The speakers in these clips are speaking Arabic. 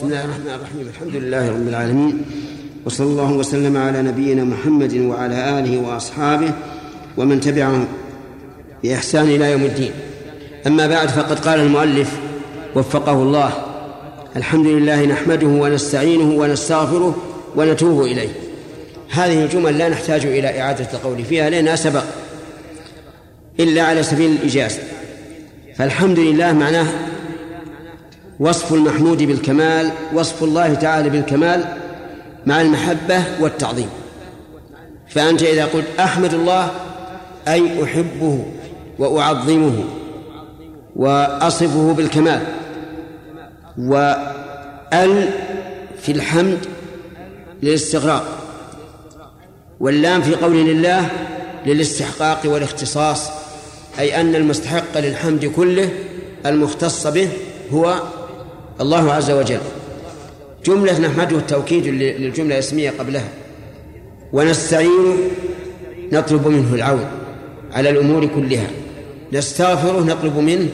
بسم الله الرحمن الرحيم. الحمد لله رب العالمين. وصلى الله وسلم على نبينا محمد وعلى آله وأصحابه ومن تبعهم بإحسان إلى يوم الدين. أما بعد فقد قال المؤلف وفقه الله الحمد لله نحمده ونستعينه ونستغفره ونتوب إليه. هذه الجمل لا نحتاج إلى إعادة القول فيها لأنها سبق إلا على سبيل الإجازة. فالحمد لله معناه وصف المحمود بالكمال وصف الله تعالى بالكمال مع المحبة والتعظيم. فأنت إذا قلت أحمد الله أي أحبه وأعظمه وأصفه بالكمال. وأل في الحمد للاستغراق واللام في قول لله للاستحقاق والاختصاص أي أن المستحق للحمد كله المختص به هو الله عز وجل. جملة نحمده التوكيد للجملة الاسمية قبلها. ونستعين نطلب منه العون على الأمور كلها. نستغفره نطلب منه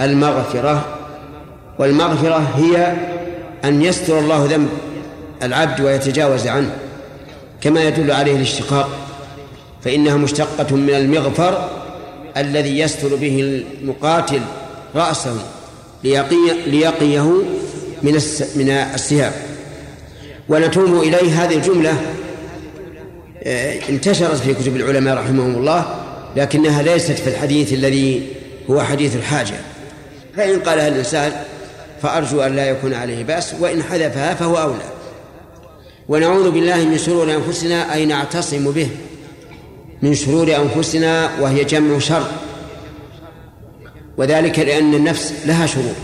المغفرة. والمغفرة هي أن يستر الله ذنب العبد ويتجاوز عنه. كما يدل عليه الاشتقاق. فإنها مشتقة من المغفر الذي يستر به المقاتل رأسه. ليقي ليقيه من من السهام ونتوب إليه هذه الجملة آه، انتشرت في كتب العلماء رحمهم الله لكنها ليست في الحديث الذي هو حديث الحاجة. فإن قالها الإنسان فأرجو أن لا يكون عليه بأس وإن حذفها فهو أولى. ونعوذ بالله من شرور أنفسنا أي نعتصم به من شرور أنفسنا وهي جمع شر. وذلك لأن النفس لها شرور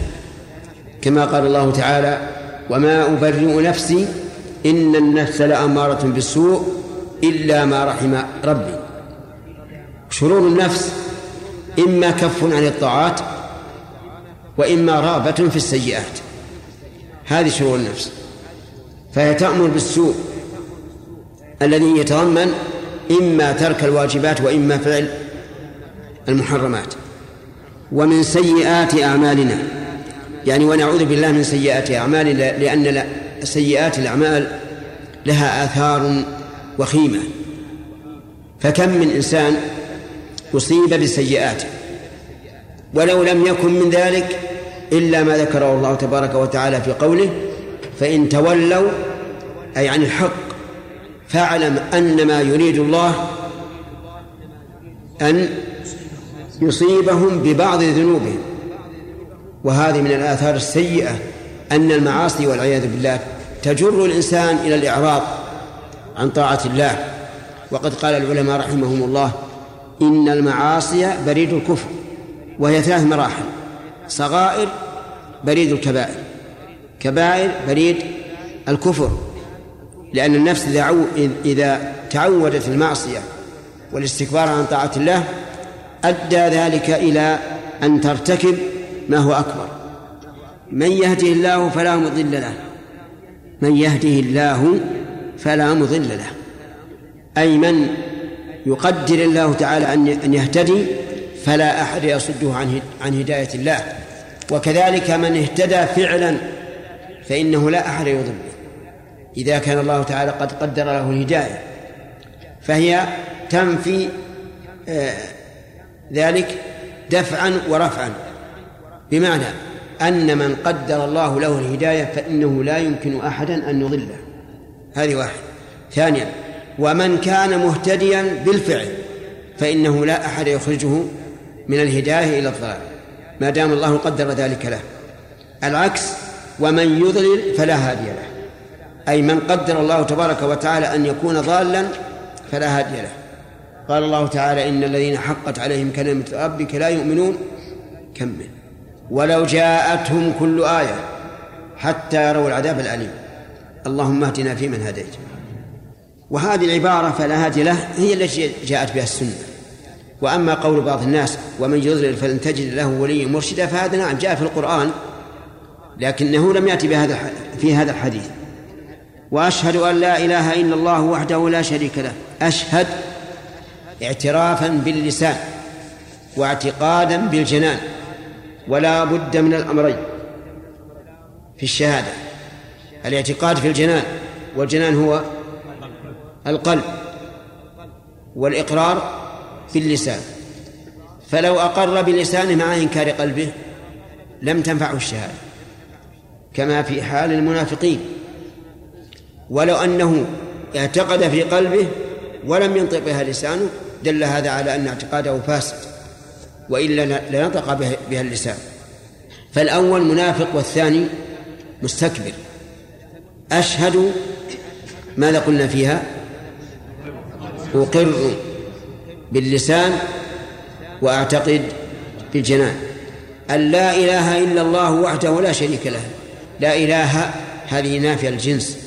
كما قال الله تعالى وما أبرئ نفسي إن النفس لأمارة بالسوء إلا ما رحم ربي. شرور النفس إما كف عن الطاعات وإما رغبة في السيئات. هذه شرور النفس. فهي تأمر بالسوء الذي يتضمن إما ترك الواجبات وإما فعل المحرمات. ومن سيئات أعمالنا. يعني ونعوذ بالله من سيئات أعمالنا لأن سيئات الأعمال لها آثار وخيمة. فكم من إنسان أصيب بسيئات؟ ولو لم يكن من ذلك إلا ما ذكره الله تبارك وتعالى في قوله فإن تولوا أي عن الحق فاعلم أن ما يريد الله أن يصيبهم ببعض ذنوبهم. وهذه من الآثار السيئة أن المعاصي والعياذ بالله تجر الإنسان إلى الإعراض عن طاعة الله. وقد قال العلماء رحمهم الله إن المعاصي بريد الكفر وهي ثلاث مراحل صغائر بريد الكبائر كبائر بريد الكفر. لأن النفس إذا تعودت المعصية والاستكبار عن طاعة الله أدى ذلك إلى أن ترتكب ما هو أكبر. من يهده الله فلا مضل له. من يهده الله فلا مضل له. أي من يقدر الله تعالى أن يهتدي فلا أحد يصده عن عن هداية الله. وكذلك من اهتدى فعلا فإنه لا أحد يضله إذا كان الله تعالى قد قدر له الهداية. فهي تنفي آه ذلك دفعا ورفعا. بمعنى أن من قدر الله له الهداية فإنه لا يمكن أحدا أن يضله. هذه واحد. ثانيا ومن كان مهتديا بالفعل فإنه لا أحد يخرجه من الهداية إلى الضلال ما دام الله قدر ذلك له. العكس ومن يضلل فلا هادي له. أي من قدر الله تبارك وتعالى أن يكون ضالا فلا هادي له. قال الله تعالى إن الذين حقت عليهم كلمة ربك لا يؤمنون. كمل ولو جاءتهم كل آية حتى يروا العذاب الأليم. اللهم اهدنا فيمن هديت. وهذه العبارة فلا هادي له هي التي جاءت بها السنة. وأما قول بعض الناس ومن يضلل فلن تجد له وليا مرشدا فهذا نعم جاء في القرآن لكنه لم يأتي بهذا في هذا الحديث. وأشهد أن لا إله إلا الله وحده لا شريك له. أشهد اعترافا باللسان واعتقادا بالجنان ولا بد من الأمرين في الشهادة. الاعتقاد في الجنان والجنان هو القلب والإقرار في اللسان فلو أقر بلسانه مع إنكار قلبه لم تنفعه الشهادة كما في حال المنافقين. ولو أنه اعتقد في قلبه ولم ينطق بها لسانه دل هذا على أن اعتقاده فاسد وإلا لنطق بها اللسان. فالأول منافق والثاني مستكبر. أشهد ماذا قلنا فيها؟ أقر باللسان وأعتقد بالجنان. أن لا إله إلا الله وحده لا شريك له. لا إله هذه نافية الجنس.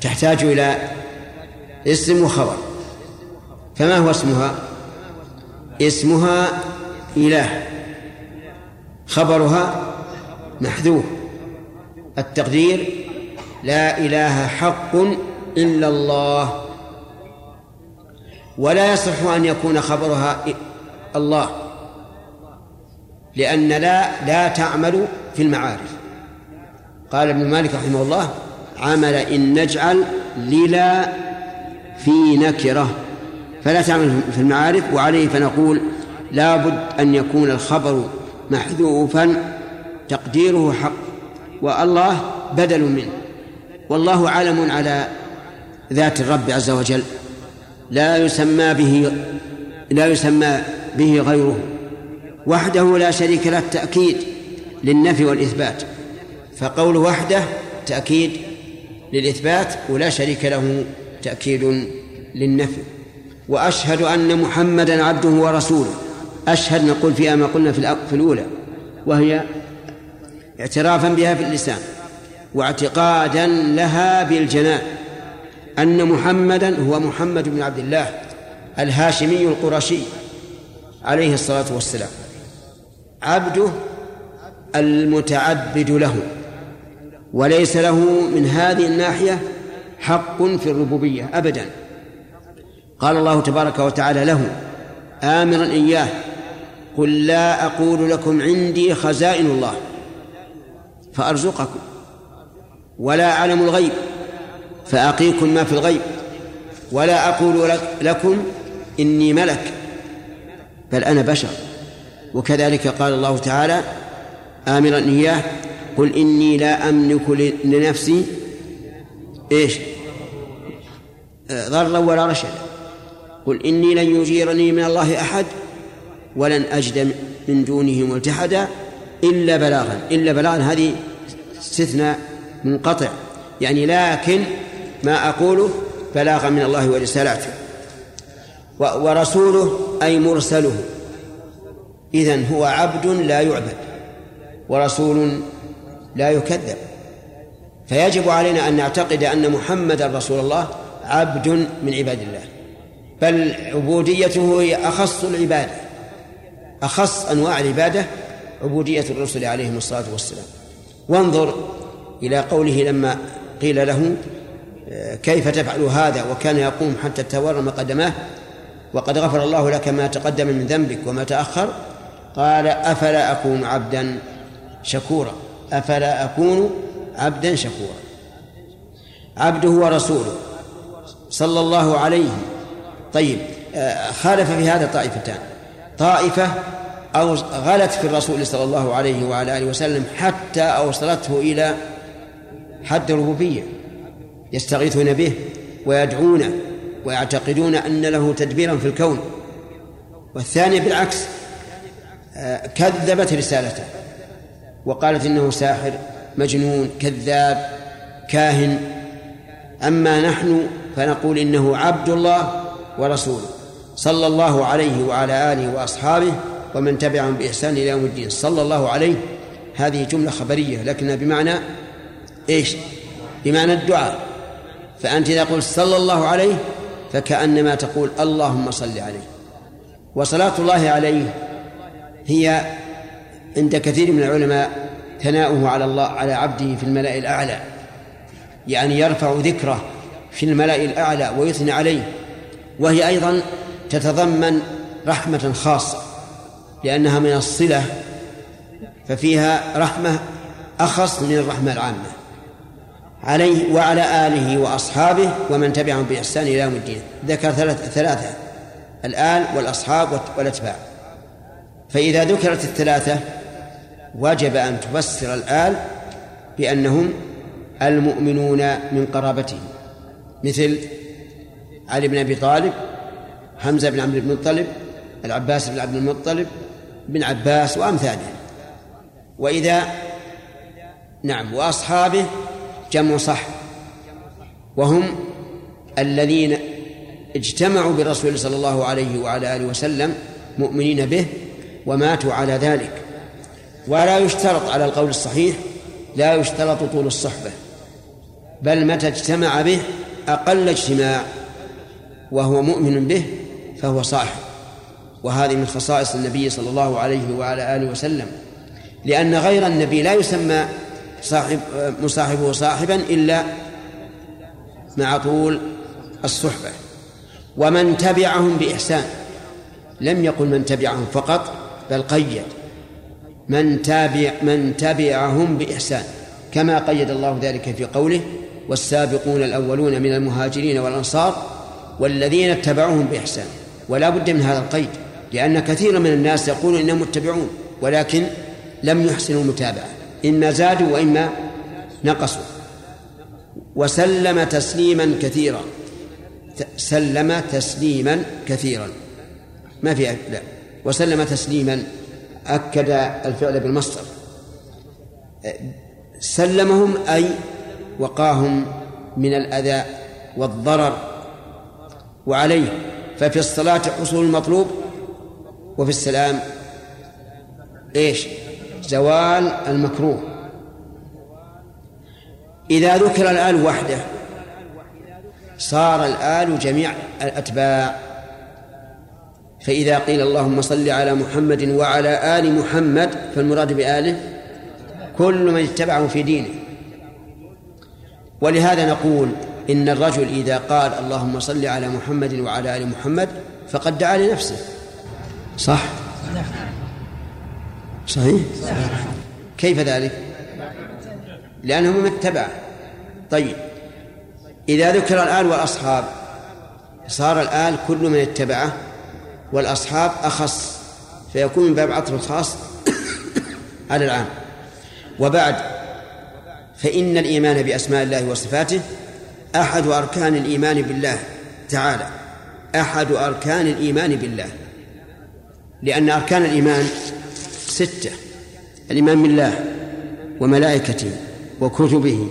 تحتاج إلى اسم وخبر. فما هو اسمها؟ اسمها إله. خبرها محذوف. التقدير لا إله حق إلا الله. ولا يصح أن يكون خبرها الله. لأن لا لا تعمل في المعارف. قال ابن مالك رحمه الله عمل إن نجعل للا في نكرة. فلا تعمل في المعارف وعليه فنقول لا بد أن يكون الخبر محذوفا تقديره حق والله بدل منه. والله عالم على ذات الرب عز وجل. لا يسمى به لا يسمى به غيره. وحده لا شريك له التأكيد للنفي والإثبات. فقول وحده تأكيد للإثبات ولا شريك له تأكيد للنفي. وأشهد أن محمدا عبده ورسوله. أشهد نقول فيها ما قلنا في الأولى وهي اعترافا بها في اللسان واعتقادا لها بالجنان أن محمدا هو محمد بن عبد الله الهاشمي القرشي عليه الصلاة والسلام. عبده المتعبد له وليس له من هذه الناحية حق في الربوبية أبدا. قال الله تبارك وتعالى له آمرا إياه قل لا أقول لكم عندي خزائن الله فأرزقكم ولا أعلم الغيب فأقيكم ما في الغيب ولا أقول لكم إني ملك بل أنا بشر. وكذلك قال الله تعالى آمرا إياه قل إني لا أملك لنفسي إيش؟ ضرا ولا رشدا. قل إني لن يجيرني من الله أحد ولن أجد من دونه ملتحدا إلا بلاغا إلا بلاغا هذه استثناء منقطع. يعني لكن ما أقوله بلاغا من الله ورسالاته. ورسوله أي مرسله. إذن هو عبد لا يعبد ورسول لا يكذب. فيجب علينا أن نعتقد أن محمدا رسول الله عبد من عباد الله. بل عبوديته هي أخص العبادة أخص أنواع العبادة عبودية الرسل عليهم الصلاة والسلام. وانظر إلى قوله لما قيل له كيف تفعل هذا؟ وكان يقوم حتى تورم قدماه. وقد غفر الله لك ما تقدم من ذنبك وما تأخر. قال أفلا أكون عبدا شكورا. أفلا أكون عبدا شكورا. عبده ورسوله صلى الله عليه طيب آه، خالف في هذا طائفتان طائفة أو غلت في الرسول صلى الله عليه وعلى آله وسلم حتى أوصلته إلى حد الربوبية. يستغيثون به ويدعونه ويعتقدون أن له تدبيرا في الكون. والثانية بالعكس آه، كذبت رسالته وقالت إنه ساحر مجنون كذاب كاهن. أما نحن فنقول إنه عبد الله ورسوله صلى الله عليه وعلى آله وأصحابه ومن تبعهم بإحسان إلى يوم الدين. صلى الله عليه. هذه جملة خبرية لكنها بمعنى إيش؟ بمعنى الدعاء. فأنت إذا قلت صلى الله عليه فكأنما تقول اللهم صل عليه. وصلاة الله عليه هي عند كثير من العلماء ثناؤه على الله على عبده في الملأ الأعلى. يعني يرفع ذكره في الملأ الأعلى ويثني عليه. وهي أيضا تتضمن رحمة خاصة لأنها من الصلة ففيها رحمة أخص من الرحمة العامة عليه وعلى آله وأصحابه ومن تبعهم بإحسان إلى يوم الدين. ذكر ثلاثة, ثلاثة الآل والأصحاب والأتباع. فإذا ذكرت الثلاثة وجب أن تفسر الآل بأنهم المؤمنون من قرابته مثل علي بن أبي طالب حمزة بن عبد المطلب العباس بن عبد المطلب بن عباس وأمثاله. وإذا نعم وأصحابه جمع صح وهم الذين اجتمعوا بالرسول صلى الله عليه وعلى آله وسلم مؤمنين به وماتوا على ذلك. ولا يشترط على القول الصحيح لا يشترط طول الصحبة بل متى اجتمع به أقل اجتماع. وهو مؤمن به فهو صاحب. وهذه من خصائص النبي صلى الله عليه وعلى آله وسلم. لأن غير النبي لا يسمى صاحب مصاحبه صاحبا إلا مع طول الصحبة. ومن تبعهم بإحسان. لم يقل من تبعهم فقط بل قيد. من تابع من تبعهم بإحسان. كما قيد الله ذلك في قوله والسابقون الأولون من المهاجرين والأنصار والذين اتبعوهم بإحسان. ولا بد من هذا القيد لأن كثيرا من الناس يقولون إنهم متبعون ولكن لم يحسنوا المتابعة. إما زادوا وإما نقصوا. وسلم تسليما كثيرا. سلم تسليما كثيرا. ما في لا. وسلم تسليما أكد الفعل بالمصدر. سلمهم أي وقاهم من الأذى والضرر. وعليه. ففي الصلاة حصول المطلوب وفي السلام إيش؟ زوال المكروه. إذا ذكر الآل وحده صار الآل جميع الأتباع. فإذا قيل اللهم صل على محمد وعلى آل محمد فالمراد بآله كل من اتبعه في دينه. ولهذا نقول إن الرجل إذا قال اللهم صل على محمد وعلى آل محمد فقد دعا لنفسه. صح؟ صحيح؟ كيف ذلك؟ لأنه من اتبع. طيب. إذا ذكر الآل والأصحاب صار الآل كل من اتبعه والأصحاب أخص فيكون من باب عطف الخاص على العام. وبعد فإن الإيمان بأسماء الله وصفاته أحد أركان الإيمان بالله تعالى. أحد أركان الإيمان بالله. لأن أركان الإيمان ستة. الإيمان بالله وملائكته وكتبه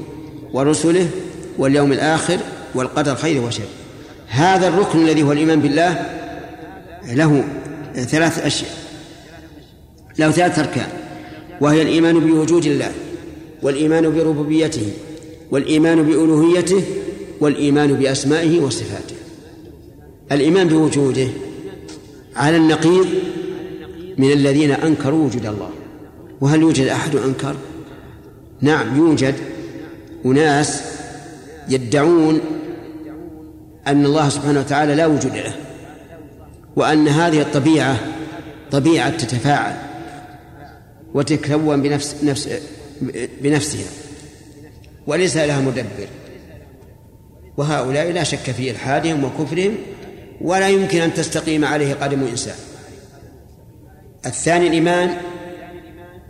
ورسله واليوم الآخر والقدر خير وشر. هذا الركن الذي هو الإيمان بالله له ثلاث أشياء. له ثلاث أركان. وهي الإيمان بوجود الله والإيمان بربوبيته والإيمان بألوهيته والإيمان بأسمائه وصفاته. الإيمان بوجوده على النقيض من الذين أنكروا وجود الله. وهل يوجد أحد أنكر؟ نعم يوجد. أناس يدعون أن الله سبحانه وتعالى لا وجود له وأن هذه الطبيعة طبيعة تتفاعل وتتكون بنفس نفس بنفسها. وليس لها مدبر. وهؤلاء لا شك في إلحادهم وكفرهم ولا يمكن أن تستقيم عليه قدم إنسان. الثاني الإيمان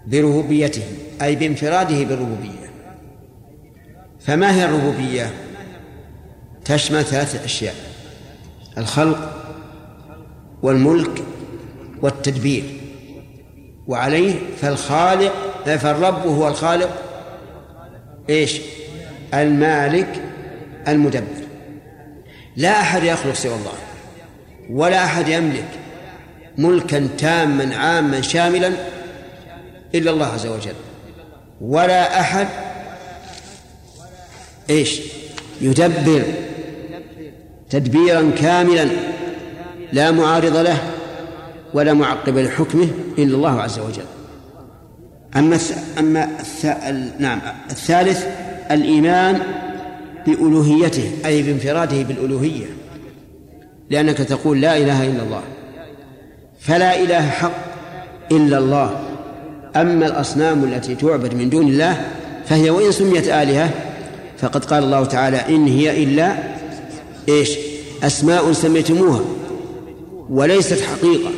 بربوبيته أي بانفراده بالربوبية. فما هي الربوبية؟ تشمل ثلاثة أشياء الخلق والملك والتدبير. وعليه فالخالق فالرب هو الخالق. إيش؟ المالك المدبر. لا أحد يخلق سوى الله ولا أحد يملك ملكا تاما عاما شاملا إلا الله عز وجل. ولا أحد إيش؟ يدبر تدبيرا كاملا لا معارض له ولا معقب لحكمه إلا الله عز وجل. أما أما نعم الثالث الإيمان بألوهيته أي بانفراده بالألوهية لأنك تقول لا إله إلا الله. فلا إله حق إلا الله. أما الأصنام التي تعبد من دون الله فهي وإن سميت آلهة فقد قال الله تعالى إن هي إلا إيش؟ أسماء سميتموها وليست حقيقة.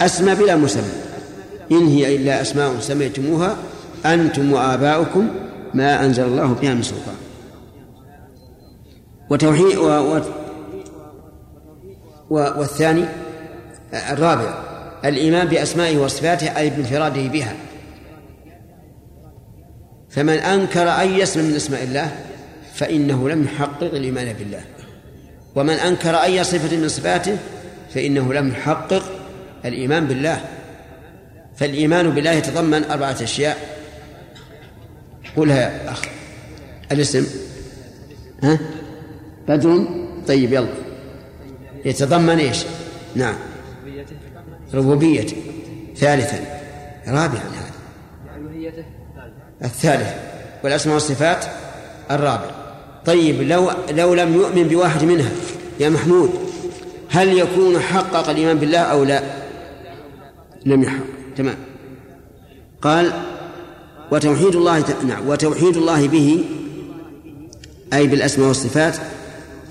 أسمى بلا مسمى. إن هي إلا أسماء سميتموها أنتم وآباؤكم ما أنزل الله بها من سلطان. وتوحيد و... و... و... والثاني الرابع الإيمان بأسمائه وصفاته أي بانفراده بها. فمن أنكر أي اسم من أسماء الله فإنه لم يحقق الإيمان بالله. ومن أنكر أي صفة من صفاته فإنه لم يحقق الإيمان بالله. فالإيمان بالله يتضمن أربعة أشياء. قولها يا أخ. الاسم. ها؟ بدر طيب يلا. يتضمن إيش؟ نعم. ربوبيته ثالثا. رابعا هذا. الثالث. والأسماء والصفات الرابع. طيب لو لو لم يؤمن بواحد منها يا محمود هل يكون حقق الإيمان بالله أو لا؟ لم يحقق. تمام. قال وتوحيد الله نعم وتوحيد الله به أي بالأسماء والصفات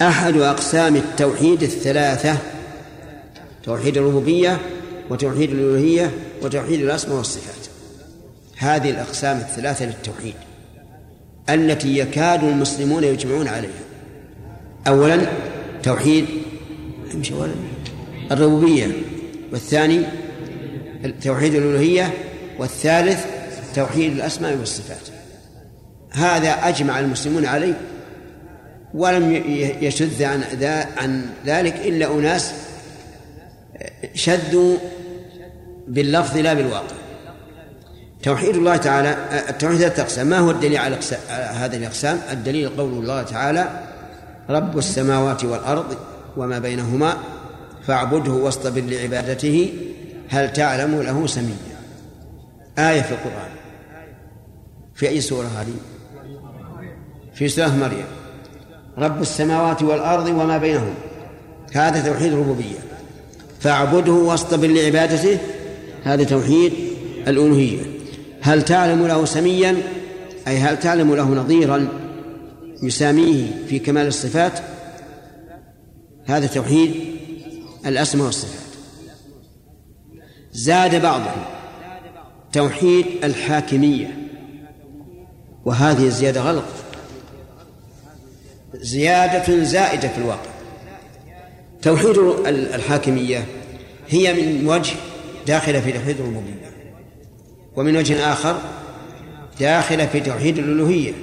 أحد أقسام التوحيد الثلاثة توحيد الربوبية وتوحيد الألوهية وتوحيد الأسماء والصفات. هذه الأقسام الثلاثة للتوحيد التي يكاد المسلمون يجمعون عليها. أولا توحيد الربوبية والثاني توحيد الألوهية والثالث توحيد الأسماء والصفات. هذا أجمع المسلمون عليه ولم يشذ عن عن ذلك إلا أناس شذوا باللفظ لا بالواقع. توحيد الله تعالى التوحيد ثلاثة أقسام. ما هو الدليل على هذه الأقسام؟ الدليل قول الله تعالى رب السماوات والأرض وما بينهما فاعبده واصطبر لعبادته هل تعلم له سميا؟ آية في القرآن. في أي سورة هذه؟ في سورة مريم. رب السماوات والأرض وما بينهما هذا توحيد الربوبية. فاعبده واصطبر لعبادته. هذا توحيد الألوهية. هل تعلم له سميا؟ أي هل تعلم له نظيرا؟ يساميه في كمال الصفات. هذا توحيد الأسماء والصفات. زاد بعضهم. توحيد الحاكمية. وهذه الزيادة غلط. زيادة زائدة في الواقع. توحيد الحاكمية هي من وجه داخلة في توحيد الربوبية ومن وجه آخر داخلة في توحيد الألوهية.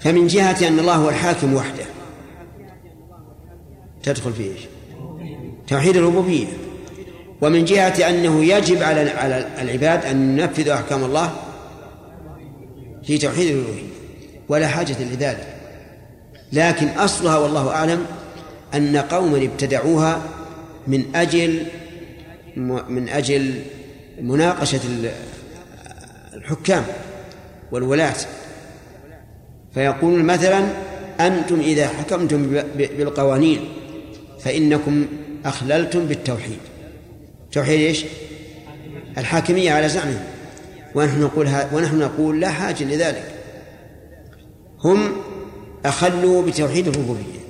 فمن جهة أن الله هو الحاكم وحده تدخل في إيش؟ توحيد الربوبية. ومن جهة أنه يجب على على العباد أن ينفذوا أحكام الله في توحيد الألوهية ولا حاجة لذلك. لكن أصلها والله أعلم أن قوما ابتدعوها من أجل من أجل مناقشة الحكام والولاة. فيقولون مثلا أنتم إذا حكمتم بالقوانين فإنكم أخللتم بالتوحيد. توحيد إيش؟ الحاكمية على زعمهم. ونحن نقول ونحن نقول لا حاجة لذلك. هم أخلوا بتوحيد الربوبية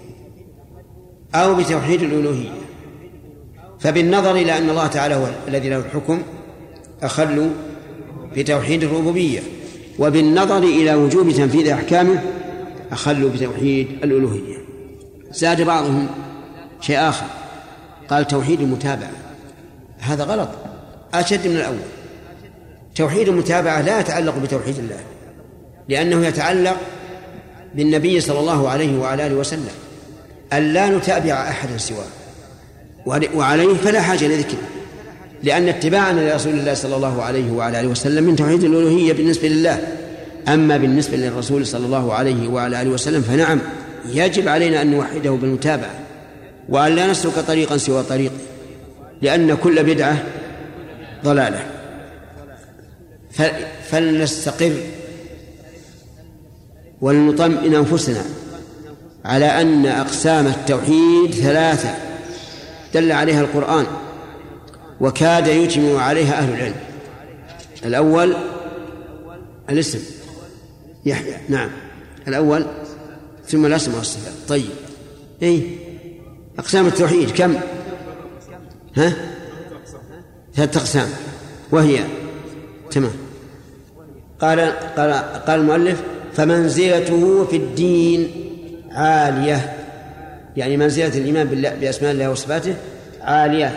أو بتوحيد الألوهية. فبالنظر إلى أن الله تعالى هو الذي له الحكم أخلوا بتوحيد الربوبية. وبالنظر إلى وجوب تنفيذ أحكامه أخلوا بتوحيد الألوهية. زاد بعضهم شيء آخر قال توحيد المتابعة. هذا غلط أشد من الأول. توحيد المتابعة لا يتعلق بتوحيد الله لأنه يتعلق بالنبي صلى الله عليه وعلى آله وسلم أن لا نتابع أحدا سواه. وعليه فلا حاجة لذكره لأن اتباعنا لرسول الله صلى الله عليه وعلى آله وسلم من توحيد الألوهية بالنسبة لله. أما بالنسبة للرسول صلى الله عليه وعلى آله وسلم فنعم يجب علينا أن نوحده بالمتابعة وأن لا نسلك طريقا سوى طريقه لأن كل بدعة ضلالة. فلنستقر ولنطمئن أنفسنا على أن أقسام التوحيد ثلاثة. دل عليها القرآن وكاد يجمع عليها أهل العلم. الأول الاسم. يحيى. نعم. الأول ثم الأسماء والصفات. طيب. أي أقسام التوحيد كم؟ ها؟ ثلاثة أقسام. وهي؟ تمام. قال قال قال المؤلف فمنزلته في الدين عالية. يعني منزلة الإيمان بالله بأسماء الله وصفاته عالية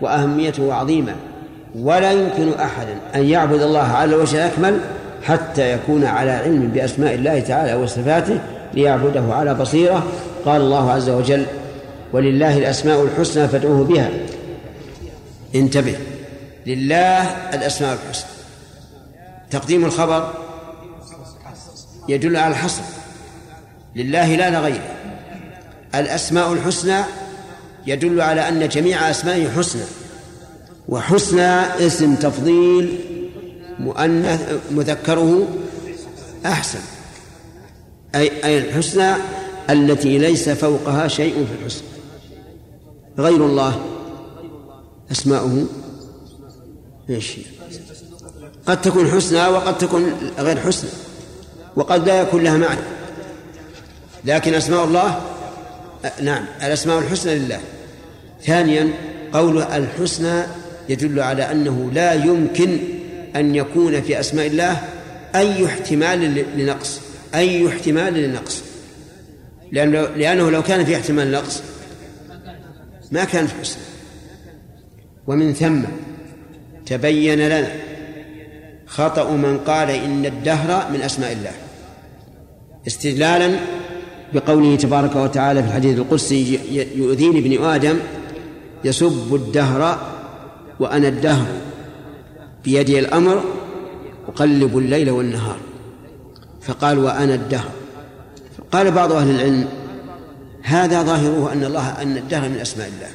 وأهميته عظيمة. ولا يمكن أحدا أن يعبد الله على الوجه الأكمل حتى يكون على علم بأسماء الله تعالى وصفاته ليعبده على بصيرة. قال الله عز وجل ولله الأسماء الحسنى فادعوه بها. انتبه. لله الأسماء الحسنى. تقديم الخبر يدل على الحصر. لله لا لغيره الأسماء الحسنى يدل على أن جميع أسمائه حسنى. وحسنى اسم تفضيل مؤنث مذكره أحسن. أي أي الحسنى التي ليس فوقها شيء في الحسن غير الله. أسماؤه. إيش قد تكون حسنى وقد تكون غير حسنى. وقد لا يكون لها معنى. لكن أسماء الله نعم الأسماء الحسنى لله. ثانيا قول الحسنى يدل على أنه لا يمكن أن يكون في أسماء الله أي احتمال لنقص أي احتمال لنقص. لأنه, لأنه لو كان في احتمال نقص ما كانت حسنى. ومن ثم تبين لنا خطأ من قال إن الدهر من أسماء الله. استدلالا بقوله تبارك وتعالى في الحديث القدسي يؤذيني ابن آدم يسب الدهر وأنا الدهر بيدي الأمر أقلب الليل والنهار. فقال وأنا الدهر. قال بعض أهل العلم هذا ظاهره أن الله أن الدهر من أسماء الله.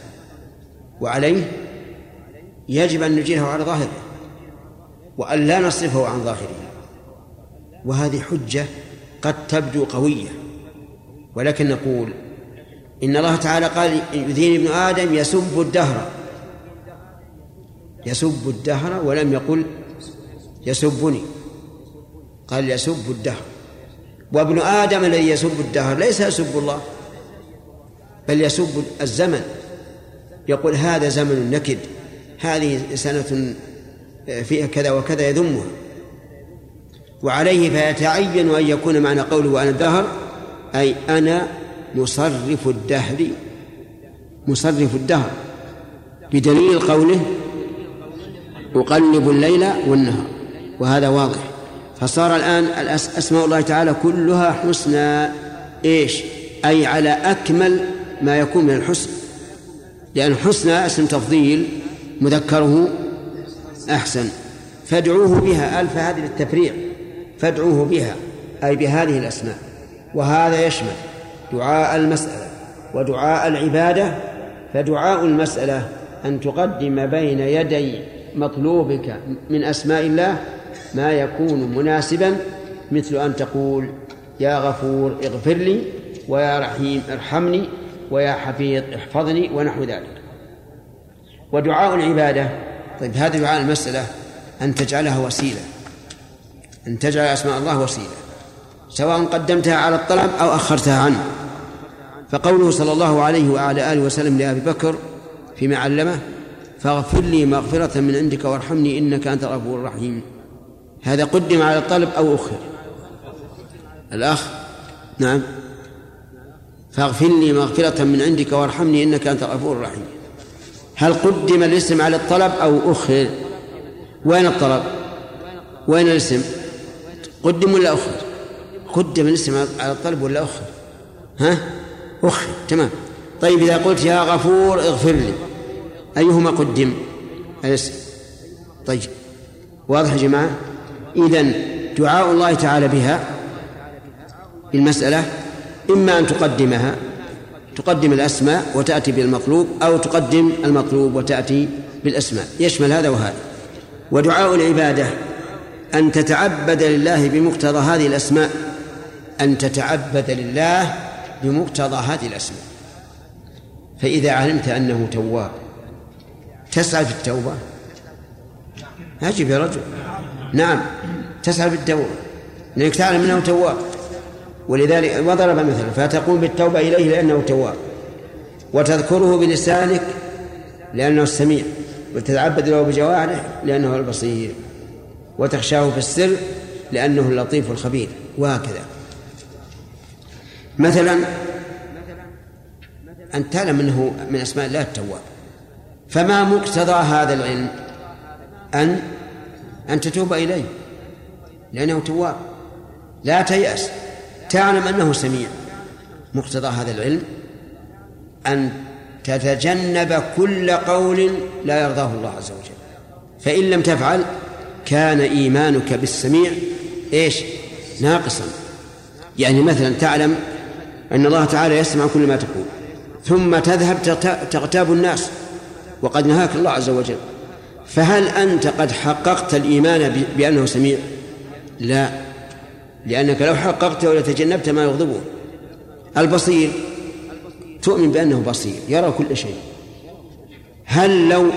وعليه يجب أن نجيره على ظاهره. وأن لا نصرفه عن ظاهره. وهذه حجة قد تبدو قوية. ولكن نقول إن الله تعالى قال يذين ابن آدم يسب الدهر. يسب الدهر ولم يقل يسبني. قال يسب الدهر. وابن آدم الذي يسب الدهر ليس يسب الله بل يسب الزمن. يقول هذا زمن نكد هذه سنة فيها كذا وكذا يذمها وعليه فيتعين أن يكون معنى قوله وأنا الدهر أي أنا مصرف الدهر مصرف الدهر بدليل قوله أقلب الليل والنهار وهذا واضح. فصار الآن أسماء الله تعالى كلها حسنى. إيش؟ أي على أكمل ما يكون من الحسن. لأن حسنى اسم تفضيل مذكره أحسن. فادعوه بها ألف هذه للتفريع. فادعوه بها أي بهذه الأسماء. وهذا يشمل دعاء المسألة ودعاء العبادة. فدعاء المسألة أن تقدم بين يدي مطلوبك من أسماء الله ما يكون مناسبا مثل أن تقول يا غفور اغفر لي ويا رحيم ارحمني ويا حفيظ احفظني ونحو ذلك. ودعاء العبادة طيب هذا دعاء المسألة أن تجعلها وسيلة أن تجعل أسماء الله وسيلة سواء قدمتها على الطلب أو أخرتها عنه. فقوله صلى الله عليه وعلى آله وسلم لأبي بكر فيما علمه فاغفر لي مغفرة من عندك وارحمني إنك أنت الغفور الرحيم. هذا قدم على الطلب أو أخر؟ الأخ؟ نعم. فاغفر لي مغفرة من عندك وارحمني إنك أنت الغفور الرحيم. هل قدم الاسم على الطلب أو أخر وين الطلب؟ وين الاسم؟ قدم ولا أخر قدم الاسم على الطلب ولا أخر ها؟ أخر تمام. طيب إذا قلت يا غفور اغفر لي أيهما قدم الاسم؟ طيب واضح يا جماعة؟ إذن دعاء الله تعالى بها بالمسألة إما أن تقدمها تقدم الأسماء وتأتي بالمطلوب أو تقدم المطلوب وتأتي بالأسماء. يشمل هذا وهذا. ودعاء العبادة أن تتعبد لله بمقتضى هذه الأسماء. أن تتعبد لله بمقتضى هذه الأسماء. فإذا علمت أنه تواب تسعى في التوبة. أجب يا رجل. نعم تسعى في التوبة. لأنك تعلم أنه تواب. ولذلك وضرب مثلا فتقوم بالتوبة إليه لأنه تواب. وتذكره بلسانك لأنه السميع وتتعبد له بجوارح لأنه البصير. وتخشاه في السر لأنه اللطيف الخبير. وهكذا. مثلا أن تعلم أنه من أسماء الله التواب. فما مقتضى هذا العلم؟ أن أن تتوب إليه. لأنه تواب. لا تيأس. تعلم أنه سميع. مقتضى هذا العلم أن تتجنب كل قول لا يرضاه الله عز وجل. فإن لم تفعل كان إيمانك بالسميع إيش؟ ناقصا. يعني مثلا تعلم أن الله تعالى يسمع كل ما تقول ثم تذهب تغتاب الناس وقد نهاك الله عز وجل. فهل أنت قد حققت الإيمان بأنه سميع؟ لا. لأنك لو حققته لتجنبت ما يغضبه. البصير تؤمن بأنه بصير يرى كل شيء. هل لو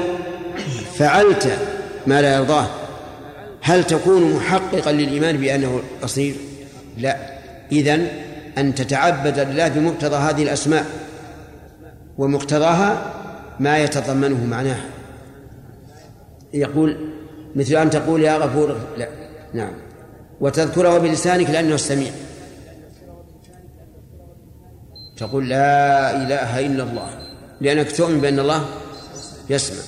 فعلت ما لا يرضاه هل تكون محققا للإيمان بأنه بصير؟ لا. إذن أن تتعبد لله بمقتضى هذه الأسماء ومقتضاها ما يتضمنه معناه يقول مثل أن تقول يا غفور لا. نعم. وتذكره بلسانك لأنه السميع. تقول لا إله إلا الله. لأنك تؤمن بأن الله يسمع.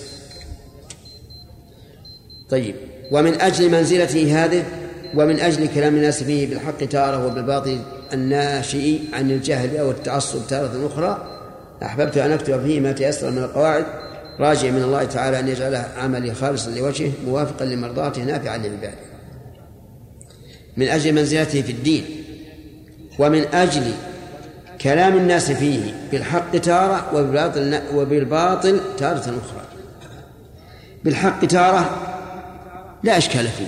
طيب. ومن أجل منزلته هذه ومن أجل كلام الناس فيه بالحق تارة وبالباطل الناشئ عن الجهل أو التعصب تارة أخرى أحببت أن أكتب فيه ما تيسر من القواعد. راجع من الله تعالى أن يجعل عملي خالصا لوجهه موافقا لمرضاته نافعا لعباده. من أجل منزلته في الدين ومن أجل كلام الناس فيه بالحق تارة وبالباطل وبالباطل تارة أخرى. بالحق تارة لا إشكال فيه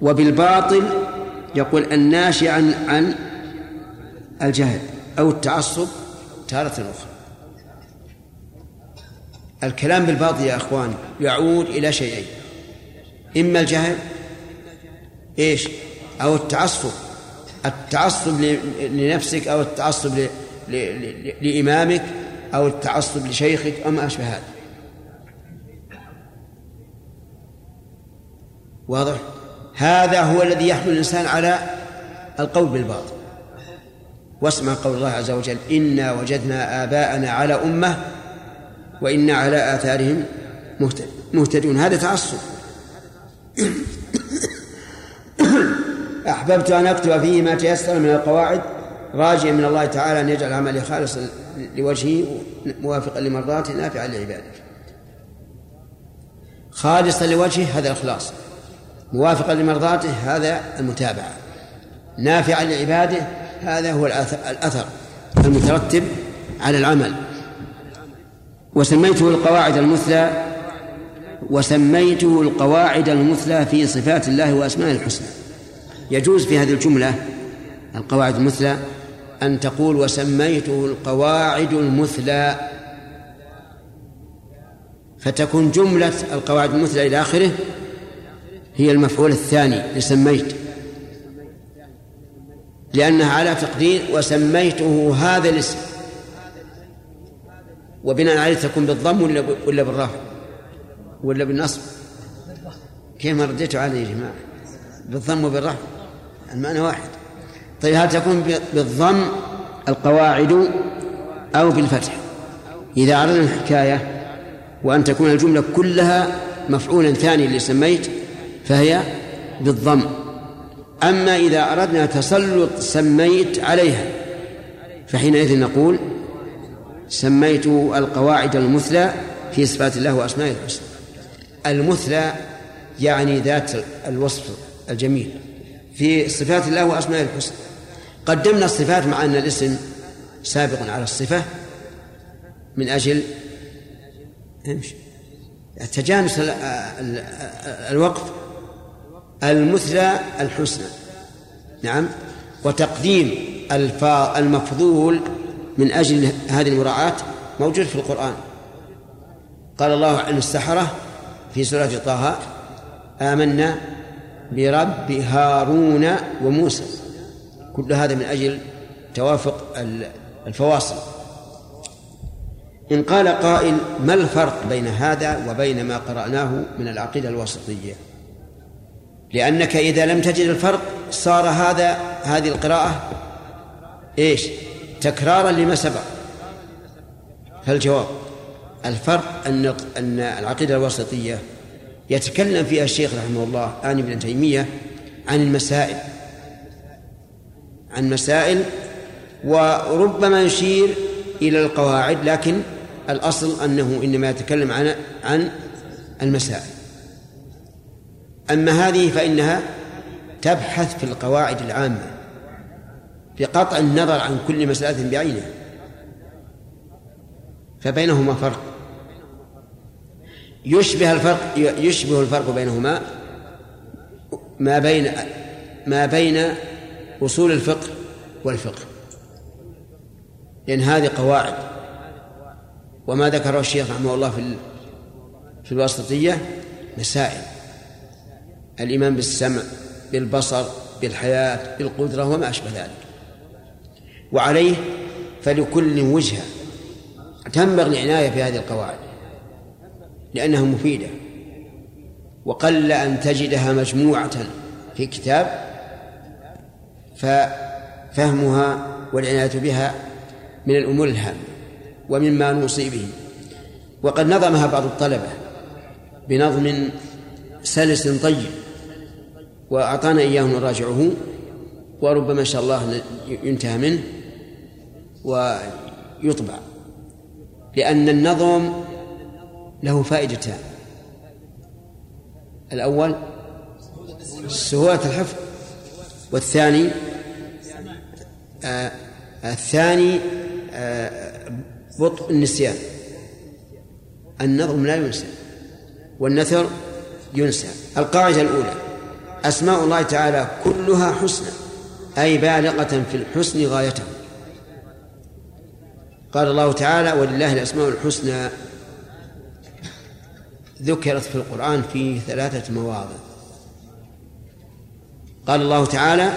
وبالباطل يقول الناشئ عن عن الجهل أو التعصب تارة أخرى. الكلام بالباطل يا أخوان يعود إلى شيئين إما الجهل إيش؟ أو التعصب. التعصب لنفسك أو التعصب لإمامك أو التعصب لشيخك أو ما أشبه هذا. واضح؟ هذا هو الذي يحمل الإنسان على القول بالباطل. واسمع قول الله عز وجل إنا وجدنا آباءنا على أمة وإنا على آثارهم مهتدون. هذا تعصب. أحببت أن أكتب فيه ما تيسر من القواعد. راجيا من الله تعالى أن يجعل عملي خالصا لوجهه موافقا لمرضاته نافعا لعباده. خالصا لوجهه هذا الإخلاص. موافقا لمرضاته هذا المتابعة. نافعا لعباده هذا هو الأثر المترتب على العمل. وسميته القواعد المثلى وسميته القواعد المثلى في صفات الله وأسمائه الحسنى. يجوز في هذه الجملة القواعد المثلى أن تقول وسميته القواعد المثلى. فتكون جملة القواعد المثلى إلى آخره هي المفعول الثاني لسميت لأنها على تقدير وسميته هذا الاسم. وبناء عليه تكون بالضم ولا ولا بالرفع ولا بالنصب؟ كيف ما رديتوا علي يا جماعة؟ بالضم وبالرفع المعنى واحد. طيب هل تكون بالضم القواعد أو بالفتح؟ إذا أردنا الحكاية وأن تكون الجملة كلها مفعولا ثاني اللي سميت فهي بالضم. أما إذا أردنا تسلط سميت عليها فحينئذ نقول سميت القواعد المثلى في صفات الله وأسمائه الحسنى. المثلى يعني ذات الوصف الجميل. في صفات الله وأسمائه الحسنى. قدمنا الصفات مع أن الاسم سابق على الصفة. من أجل تجانس الوقف المثلى الحسنى. نعم. وتقديم المفضول من أجل هذه المراعاة موجود في القرآن. قال الله عن السحرة في سورة طه آمنا برب هارون وموسى. كل هذا من أجل توافق الفواصل. إن قال قائل ما الفرق بين هذا وبين ما قرأناه من العقيدة الوسطية؟ لأنك إذا لم تجد الفرق صار هذا هذه القراءة إيش؟ تكرارا لما سبق. فالجواب الفرق أن أن العقيدة الوسطية يتكلم فيها الشيخ رحمه الله آن ابن تيمية عن المسائل عن مسائل وربما يشير إلى القواعد لكن الأصل أنه إنما يتكلم عن عن المسائل. أما هذه فإنها تبحث في القواعد العامة بقطع النظر عن كل مسألة بعينها فبينهما فرق. يشبه الفرق يشبه الفرق بينهما ما بين ما بين أصول الفقه والفقه. لأن هذه قواعد. وما ذكره الشيخ رحمه الله في في الواسطية مسائل. الإيمان بالسمع بالبصر بالحياة بالقدرة وما أشبه ذلك. وعليه فلكل وجهة تنبغي العناية بهذه القواعد. لأنها مفيدة. وقل أن تجدها مجموعة في كتاب ففهمها والعناية بها من الأمور الهامة ومما نوصي به. وقد نظمها بعض الطلبة بنظم سلس طيب وأعطانا إياه نراجعه وربما إن شاء الله ينتهى منه ويطبع. لأن النظم له فائدتان. الأول سهولة الحفظ والثاني آه الثاني آه بطء النسيان. النظم لا ينسى والنثر ينسى. القاعدة الأولى أسماء الله تعالى كلها حسنى أي بالغة في الحسن غايته. قال الله تعالى ولله الأسماء الحسنى ذكرت في القرآن في ثلاثة مواضع. قال الله تعالى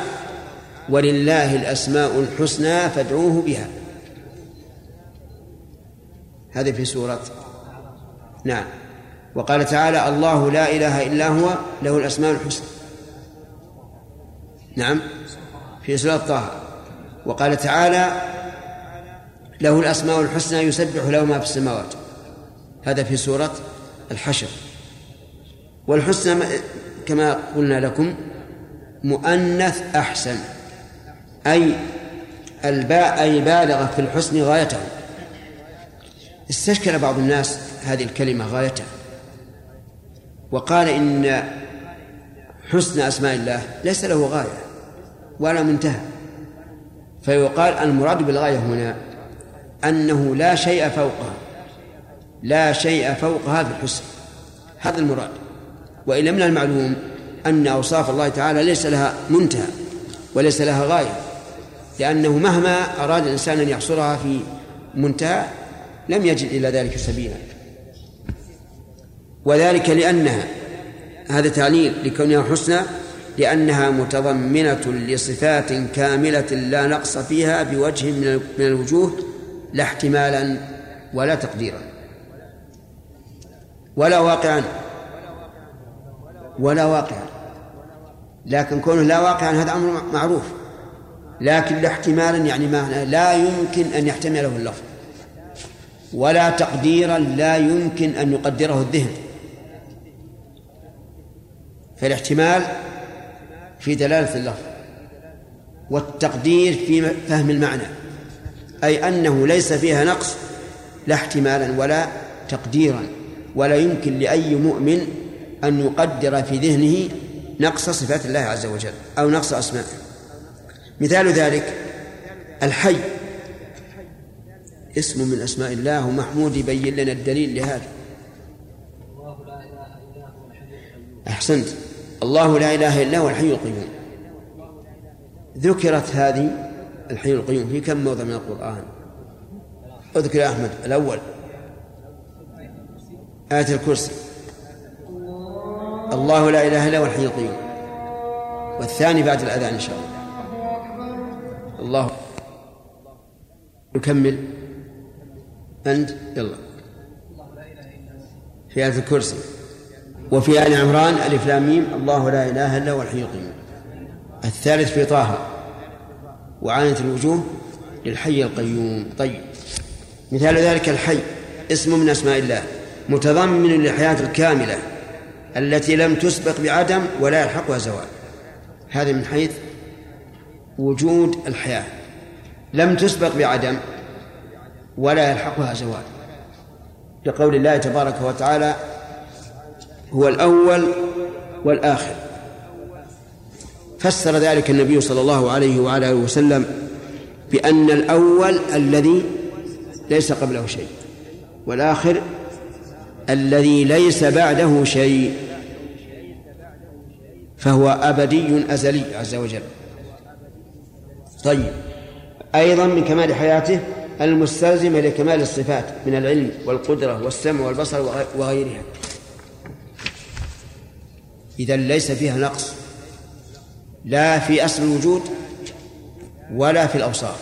ولله الأسماء الحسنى فادعوه بها. هذا في سورة نعم. وقال تعالى الله لا إله إلا هو له الأسماء الحسنى. نعم. في سورة طه. وقال تعالى له الأسماء الحسنى يسبح له ما في السماوات. هذا في سورة الحشر. والحسنى كما قلنا لكم مؤنث أحسن. أي الباء أي بالغة في الحسن غايته. استشكل بعض الناس هذه الكلمة غايته. وقال إن حسن أسماء الله ليس له غاية ولا منتهى. فيقال المراد بالغاية هنا أنه لا شيء فوقها. لا شيء فوقها في الحسن هذا المراد. وإلا من المعلوم أن أوصاف الله تعالى ليس لها منتهى وليس لها غاية لأنه مهما أراد الإنسان أن يحصرها في منتهى لم يجد إلى ذلك سبيلا. وذلك لأنها هذا تعليل لكونها حسنى لأنها متضمنة لصفات كاملة لا نقص فيها بوجه من الوجوه لا احتمالا ولا تقديرا. ولا واقعا ولا واقعا لكن كونه لا واقعا هذا أمر معروف. لكن لا احتمالا يعني معنى لا يمكن أن يحتمله اللفظ. ولا تقديرا لا يمكن أن يقدره الذهن. فالاحتمال في دلالة اللفظ. والتقدير في فهم المعنى. أي أنه ليس فيها نقص لا احتمالا ولا تقديرا. ولا يمكن لأي مؤمن أن يقدر في ذهنه نقص صفات الله عز وجل أو نقص أسمائه مثال ذلك الحي. اسم من أسماء الله ومحمود يبين لنا الدليل لهذا. أحسنت. الله لا إله إلا هو الحي القيوم. ذكرت هذه الحي القيوم في كم موضع من القرآن؟ اذكر يا أحمد الأول. آية الكرسي. الله لا إله إلا هو الحي القيوم. والثاني بعد الأذان إن شاء الله. الله. يكمل أنت يلا. في آية الكرسي. وفي آل عمران ألف لام ميم. الله لا إله إلا هو الحي القيوم. الثالث في طه. وعانت الوجوه للحي القيوم. طيب. مثال ذلك الحي. اسم من أسماء الله. متضمن للحياة الكاملة التي لم تسبق بعدم ولا يلحقها زوال. هذا من حيث وجود الحياة. لم تسبق بعدم ولا يلحقها زوال. لقول الله تبارك وتعالى هو الأول والآخر فسر ذلك النبي صلى الله عليه وعلى آله وسلم بأن الأول الذي ليس قبله شيء والآخر الذي ليس بعده شيء فهو أبدي أزلي عز وجل. طيب أيضا من كمال حياته المستلزمة لكمال الصفات من العلم والقدرة والسمع والبصر وغيرها. إذا ليس فيها نقص لا في أصل الوجود ولا في الأوصاف.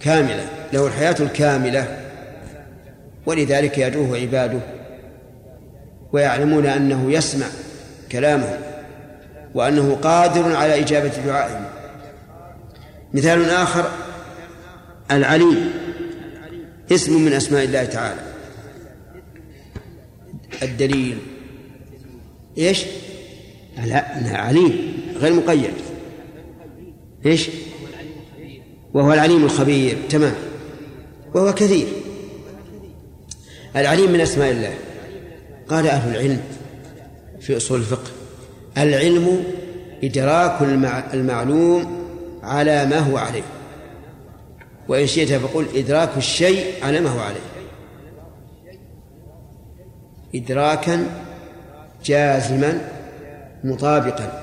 كاملة له الحياة الكاملة. ولذلك يدعوه عباده ويعلمون أنه يسمع كلامهم وأنه قادر على إجابة دعائهم. مثال آخر العليم اسم من أسماء الله تعالى. الدليل. إيش؟ لا عليم غير مقيد. إيش؟ وهو العليم الخبير. تمام. وهو كثير. العليم من أسماء الله. قال أهل العلم في أصول الفقه العلم إدراك المعلوم على ما هو عليه. وإن شئت فقل إدراك الشيء على ما هو عليه. إدراكا جازما مطابقا.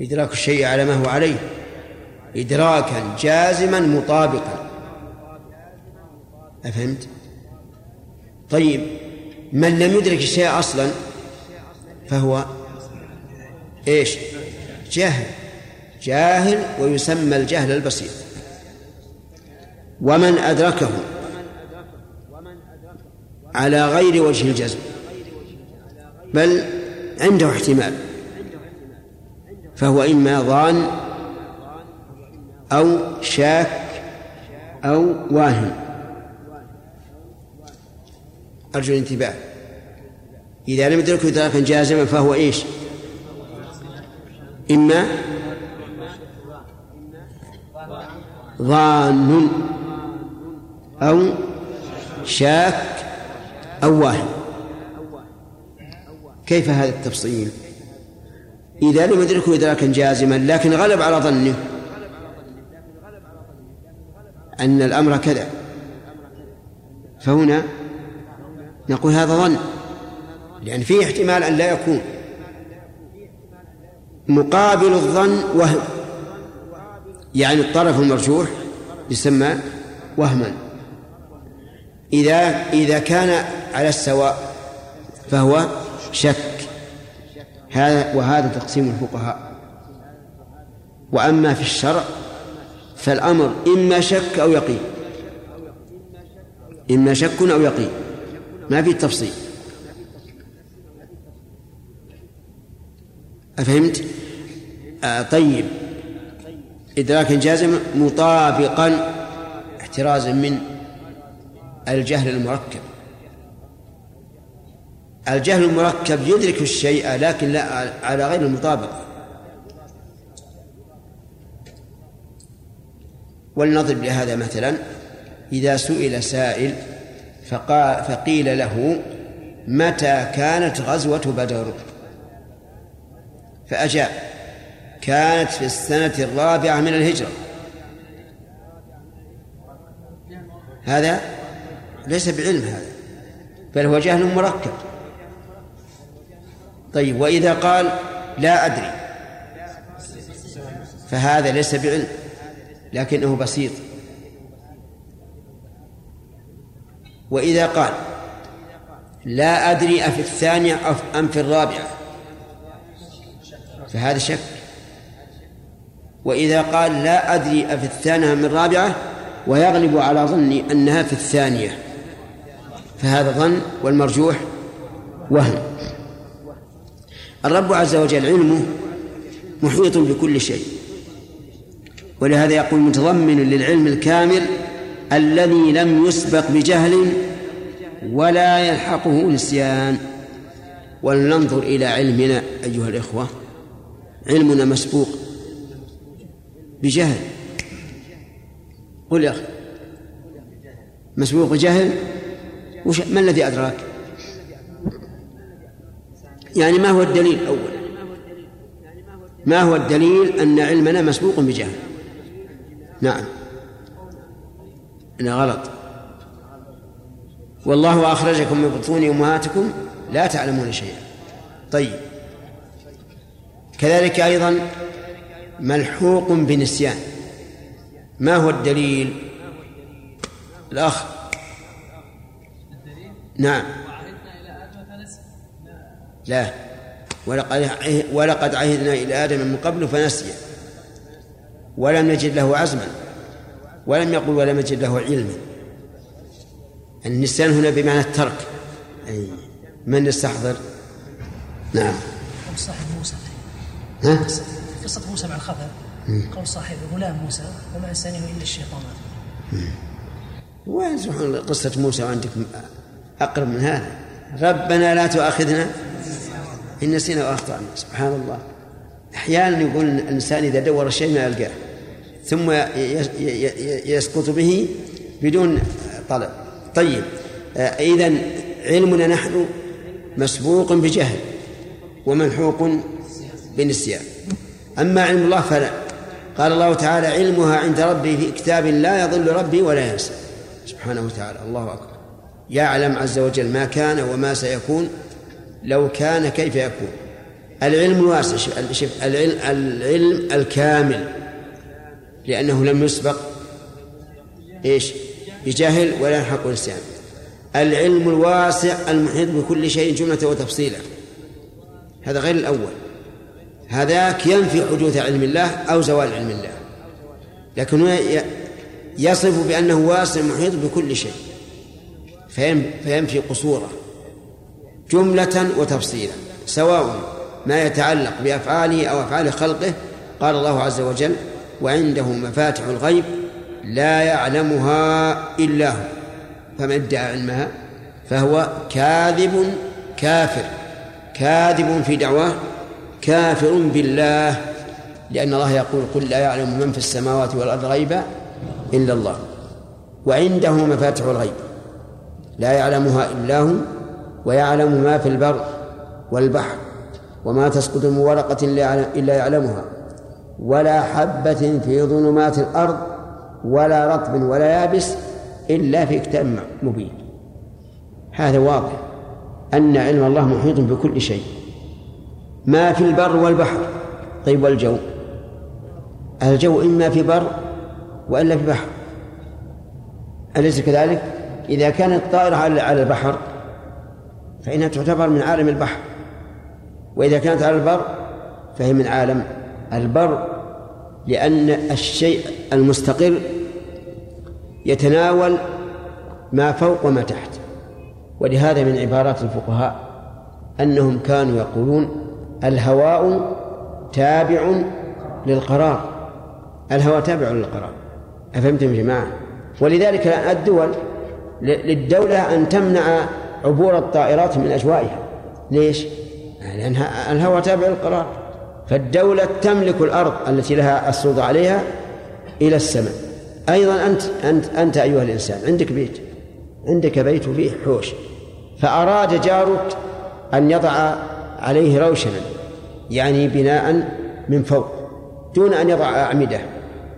إدراك الشيء على ما هو عليه. إدراكا جازما مطابقا. أفهمت؟ طيب من لم يدرك الشيء أصلا فهو إيش؟ جاهل جاهل ويسمى الجهل البسيط ومن أدركه على غير وجه الجزم بل عنده احتمال فهو إما ظان أو شاك أو واهم أرجو الانتباه. إذا لم يدركه إدراكا جازما فهو إيش؟ إما ظان أو شاك أو واهم كيف هذا التفصيل؟ إذا لم يدركه إدراكا جازما لكن غلب على ظنه. أن الأمر كذا. فهنا نقول هذا ظن. لأن فيه احتمال أن لا يكون. مقابل الظن وهم. يعني الطرف المرجوح يسمى وهما. إذا إذا كان على السواء فهو شك. هذا وهذا تقسيم الفقهاء. وأما في الشرع فالأمر إما شك أو يقين. إما شك أو يقين. ما في تفصيل أفهمت؟ آه طيب. إدراكا جازما مطابقا احترازا من الجهل المركب. الجهل المركب يدرك الشيء لكن لا على غير المطابقة ولنضرب لهذا مثلا. إذا سئل سائل فقال فقيل له متى كانت غزوة بدر؟ فأجاب كانت في السنة الرابعة من الهجرة. هذا ليس بعلم هذا بل هو جهل مركب. طيب وإذا قال لا أدري فهذا ليس بعلم لكنه بسيط. وإذا قال لا أدري أفي الثانية أم في الرابعة فهذا شك. وإذا قال لا أدري أفي الثانية من الرابعة ويغلب على ظني أنها في الثانية. فهذا ظن والمرجوح وهم. الرب عز وجل علمه محيط بكل شيء. ولهذا يقول متضمن للعلم الكامل الذي لم يسبق بجهل ولا يلحقه نسيان. ولننظر إلى علمنا أيها الإخوة. علمنا مسبوق بجهل. قل يا أخي مسبوق بجهل وش ما الذي أدراك؟ يعني ما هو الدليل أولا؟ ما هو الدليل أن علمنا مسبوق بجهل؟ نعم. لا غلط. والله أخرجكم من بطون أمهاتكم لا تعلمون شيئا. طيب. كذلك أيضا ملحوق بنسيان. ما هو الدليل؟ الأخ. نعم. لا. ولقد ولقد عهدنا إلى آدم من قبل فنسي. ولم نجد له عزما. ولم يقل ولم نجد له علما النسيان هنا بمعنى الترك. أي من يستحضر؟ نعم. صاحب موسى. ها؟ قصة موسى مع الخضر قول صاحب غلام موسى وما أنسانه إلا الشيطان. وين سبحان قصة موسى وعندكم أقرب من هذا؟ ربنا لا تؤاخذنا إن نسينا وأخطأنا. سبحان الله. أحيانا يقول الإنسان إذا دور الشيء ما يلقاه. ثم يسقط به بدون طلب. طيب إذا علمنا نحن مسبوق بجهل وملحوق بنسيان أما علم الله فلا. قال الله تعالى علمها عند ربي في كتاب لا يضل ربي ولا ينسى. سبحانه وتعالى الله أكبر. يعلم عز وجل ما كان وما سيكون لو كان كيف يكون. العلم الواسع العلم, العلم الكامل. لأنه لم يسبق إيش؟ بجهل ولا يلحق نسيان العلم الواسع المحيط بكل شيء جملة وتفصيلا. هذا غير الأول. هذاك ينفي حدوث علم الله أو زوال علم الله. لكن يصف بأنه واسع محيط بكل شيء. فينفي قصوره. جملة وتفصيلا. سواء ما يتعلق بأفعاله أو أفعال خلقه قال الله عز وجل وعنده مفاتح الغيب لا يعلمها إلا هو. فمن ادعى علمها فهو كاذب كافر كاذب في دعواه كافر بالله لأن الله يقول قل لا يعلم من في السماوات والأرض غيبا إلا الله. وعنده مفاتح الغيب لا يعلمها إلا هو ويعلم ما في البر والبحر وما تسقط من ورقة إلا يعلمها. ولا حبة في ظلمات الأرض ولا رطب ولا يابس إلا في كتاب مبين. هذا واضح أن علم الله محيط بكل شيء. ما في البر والبحر. طيب والجو؟ الجو إما في بر وإلا في بحر. أليس كذلك؟ إذا كانت الطائرة على البحر فإنها تعتبر من عالم البحر. وإذا كانت على البر فهي من عالم البر لأن الشيء المستقر يتناول ما فوق وما تحت. ولهذا من عبارات الفقهاء أنهم كانوا يقولون الهواء تابع للقرار. الهواء تابع للقرار. أفهمتم يا جماعة؟ ولذلك الدول للدولة أن تمنع عبور الطائرات من أجوائها. ليش؟ لأن الهواء تابع للقرار. فالدولة تملك الأرض التي لها السلطة عليها إلى السماء. أيضا أنت أنت أنت أيها الإنسان عندك بيت عندك بيت فيه حوش. فأراد جارك أن يضع عليه روشنا يعني بناء من فوق دون أن يضع أعمدة.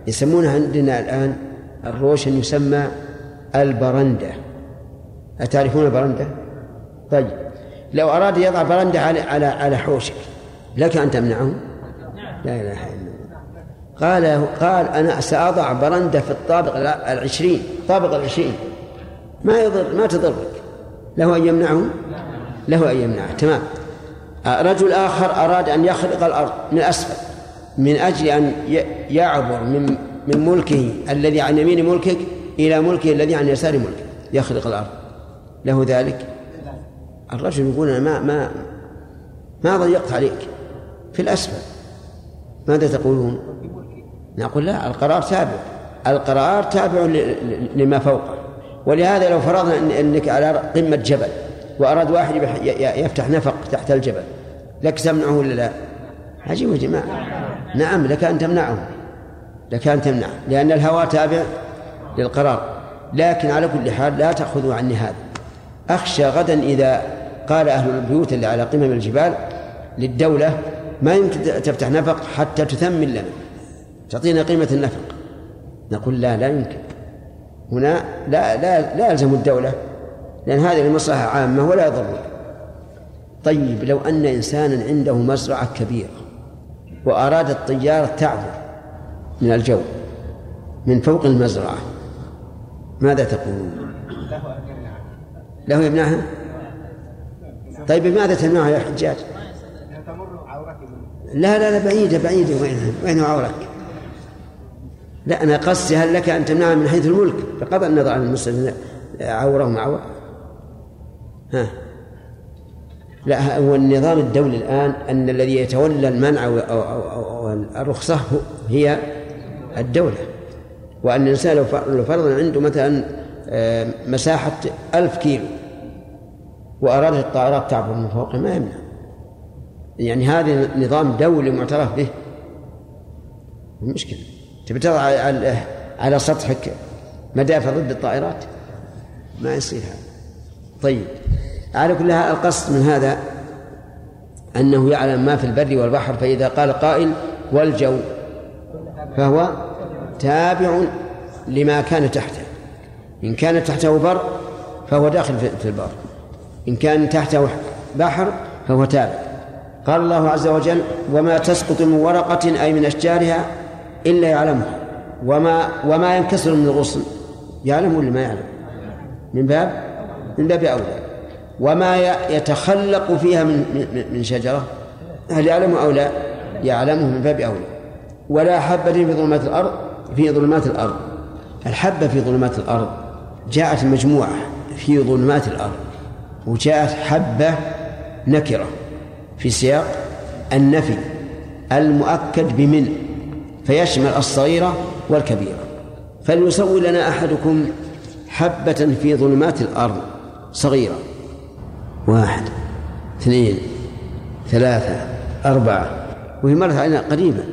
يسمونها عندنا الآن الروشن يسمى البرندة. أتعرفون البرندة؟ طيب. لو أراد يضع برندة على على على حوشك لك أن تمنعه؟ لا إله إلا الله. قال قال أنا سأضع برندة في الطابق العشرين طابق العشرين. ما يضر ما تضرك. له أن يمنعه؟ له أن يمنعه. تمام. رجل آخر أراد أن يخلق الأرض من أسفل من أجل أن يعبر من من ملكه الذي عن يمين ملكك إلى ملكه الذي عن يسار ملكك يخلق الأرض. له ذلك؟ الرجل يقول أنا ما ما ما ضيقت عليك. في الأسفل. ماذا تقولون؟ نقول لا القرار تابع. القرار تابع لما فوقه. ولهذا لو فرضنا إنك على قمة جبل وأراد واحد يفتح نفق تحت الجبل لك تمنعه ولا لا؟ عجيب يا جماعة. نعم لك أن تمنعه. لك أن تمنعه لأن الهواء تابع للقرار. لكن على كل حال لا تأخذوا عني هذا. أخشى غدا إذا قال أهل البيوت اللي على قمم الجبال للدولة ما يمكن تفتح نفق حتى تثمن لنا تعطينا قيمة النفق نقول لا لا يمكن هنا لا لا لا يلزم الدولة لأن هذه المصلحة عامة ولا يضر طيب لو أن إنسانا عنده مزرعة كبيرة وأراد الطيارة تعبر من الجو من فوق المزرعة ماذا تقولون؟ له يمنعها؟ طيب بماذا تمنعها يا حجاج؟ لا لا لا بعيدة بعيدة وين وين عورك؟ لا أنا قصدي هل لك أن تمنعها من حيث الملك؟ بقضى النظر عن المسلم عورة. معورة ها. لا هو النظام الدولي الآن أن الذي يتولى المنع أو الرخصة هي الدولة. وأن الإنسان لو فرض عنده مثلا آه، مساحة ألف كيلو وأرادت الطائرات تعبر من فوقه ما يمنع. يعني هذا نظام دولي معترف به. المشكلة تبي تضع على, على سطحك مدافع ضد الطائرات؟ ما يصير هذا. طيب. على كل القصد من هذا أنه يعلم ما في البر والبحر فإذا قال قائل والجو فهو تابع لما كان تحته. إن كان تحته بر فهو داخل في البر. إن كان تحته بحر فهو تابع. قال الله عز وجل وما تسقط من ورقة أي من أشجارها إلا يعلمها وما وما ينكسر من الغصن. يعلم ولا ما يعلم؟ من باب من باب أولى. وما يتخلق فيها من من شجرة هل يعلم أو لا؟ يعلمه من باب أولى. ولا حبة في ظلمات الأرض في ظلمات الأرض. الحبة في ظلمات الأرض جاءت مجموعة في ظلمات الأرض وجاءت حبة نكرة. في سياق النفي المؤكد بمن فيشمل الصغيرة والكبيرة. فليسوي لنا أحدكم حبة في ظلمات الأرض صغيرة. واحد اثنين ثلاثة أربعة. وهي مرت علينا قريبا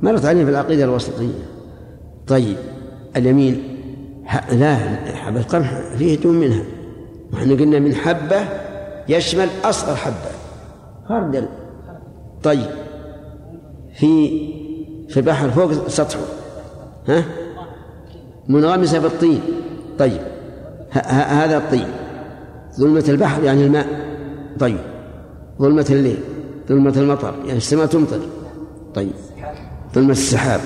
مرت علينا في العقيدة الوسطية. طيب اليمين لا حبة قمح فيه دون منها وإحنا قلنا من حبة يشمل أصغر حبة. خردل طيب. في في البحر فوق سطحه. ها؟ منغمسة بالطين طيب. هذا الطين. ظلمة البحر يعني الماء. طيب. ظلمة الليل. ظلمة المطر. يعني السماء تمطر. طيب. ظلمة السحاب.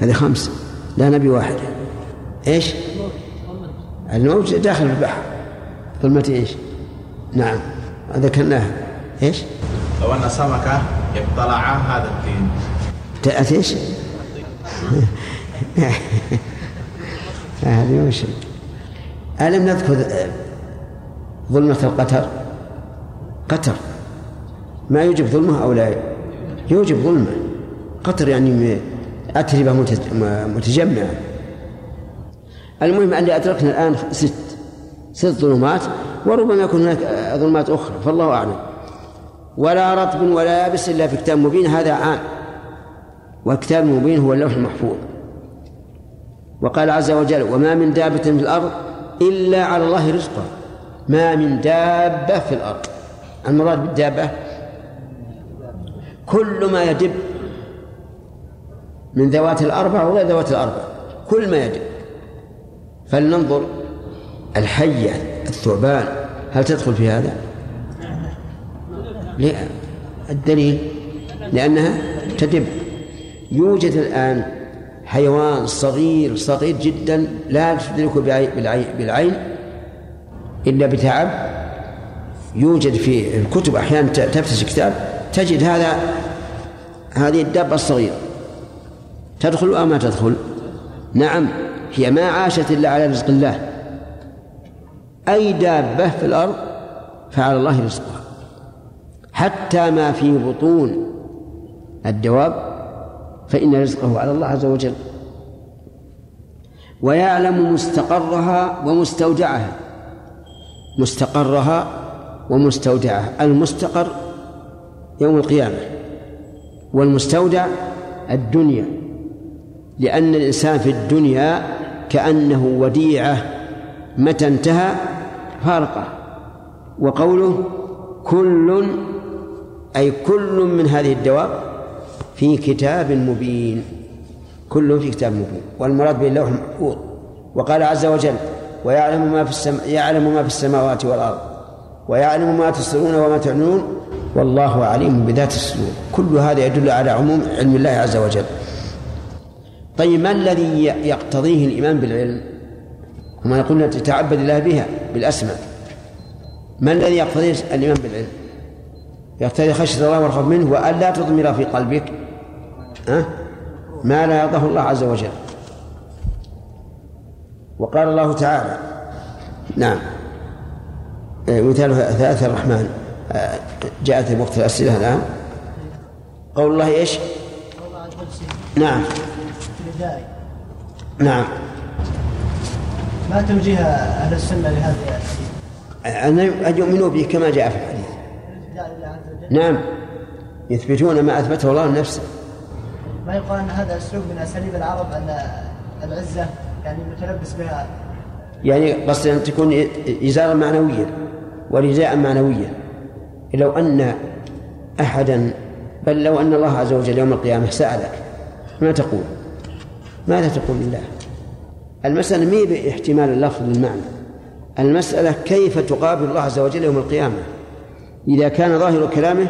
هذه خمسة. لا نبي واحد. إيش؟ الموج داخل البحر. ظلمة إيش؟ نعم. ذكرناها إيش؟ لو أن سمكه ابتلع هذا الطين تأتي إيش؟ هذه وش ألم نذكر ظلمة القتر؟ قتر. ما يوجب ظلمة أو لا؟ يوجب ظلمة. قتر يعني أتربة متجمعة. المهم أن أدركنا الآن ست ست ظلمات وربما يكون هناك ظلمات أخرى فالله أعلم. ولا رطب ولا يابس إلا في كتاب مبين هذا عام. والكتاب المبين هو اللوح المحفوظ. وقال عز وجل وما من دابة في الأرض إلا على الله رزقها ما من دابة في الأرض. المراد بالدابة كل ما يدب من ذوات الأربع ولا ذوات الأربع كل ما يدب. فلننظر الحية الثعبان هل تدخل في هذا؟ لا الدليل لأنها تدب. يوجد الآن حيوان صغير صغير جدا لا تدركه بالعين إلا بتعب. يوجد في الكتب أحيانا تفتش كتاب. تجد هذا هذه الدابة الصغيرة. تدخل أو ما تدخل؟ نعم هي ما عاشت إلا على رزق الله. أي دابة في الأرض فعلى الله رزقها. حتى ما في بطون الدواب فإن رزقه على الله عز وجل. ويعلم مستقرها ومستودعها. مستقرها ومستودعها. المستقر يوم القيامة والمستودع الدنيا. لأن الإنسان في الدنيا كأنه وديعة. متى انتهى؟ فارقه. وقوله كل أي كل من هذه الدواب في كتاب مبين. كل في كتاب مبين. والمراد باللوح المحفوظ. وقال عز وجل ويعلم ما في السم... يعلم ما في السماوات والأرض ويعلم ما تسرون وما تعلنون والله عليم بذات الصدور. كل هذا يدل على عموم علم الله عز وجل. طيب ما الذي يقتضيه الإيمان بالعلم؟ وما قلنا تتعبد الله بها بالأسماء. ما الذي يقتضي الإيمان بالعلم؟ يقتضي خشية الله والخوف منه وأن لا تضمر في قلبك أه؟ ما لا يرضاه الله عز وجل. وقال الله تعالى نعم. إيه، مثال ثلاثة الرحمن. آه، جاءت وقت الأسئلة الآن. قول الله إيش؟ نعم. نعم. ما توجيه أهل السنة لهذه أن يؤمنوا به كما جاء في الحديث. نعم. يثبتون ما أثبته الله لنفسه. ما يقال أن هذا أسلوب من أساليب العرب أن العزة يعني متلبس بها؟ يعني قصد أن تكون إزارا معنويا ورداء معنويا لو أن أحدا بل لو أن الله عز وجل يوم القيامة سألك ما تقول؟ ماذا تقول لله؟ المسألة مي باحتمال اللفظ للمعنى. المسألة كيف تقابل الله عز وجل يوم القيامة؟ إذا كان ظاهر كلامه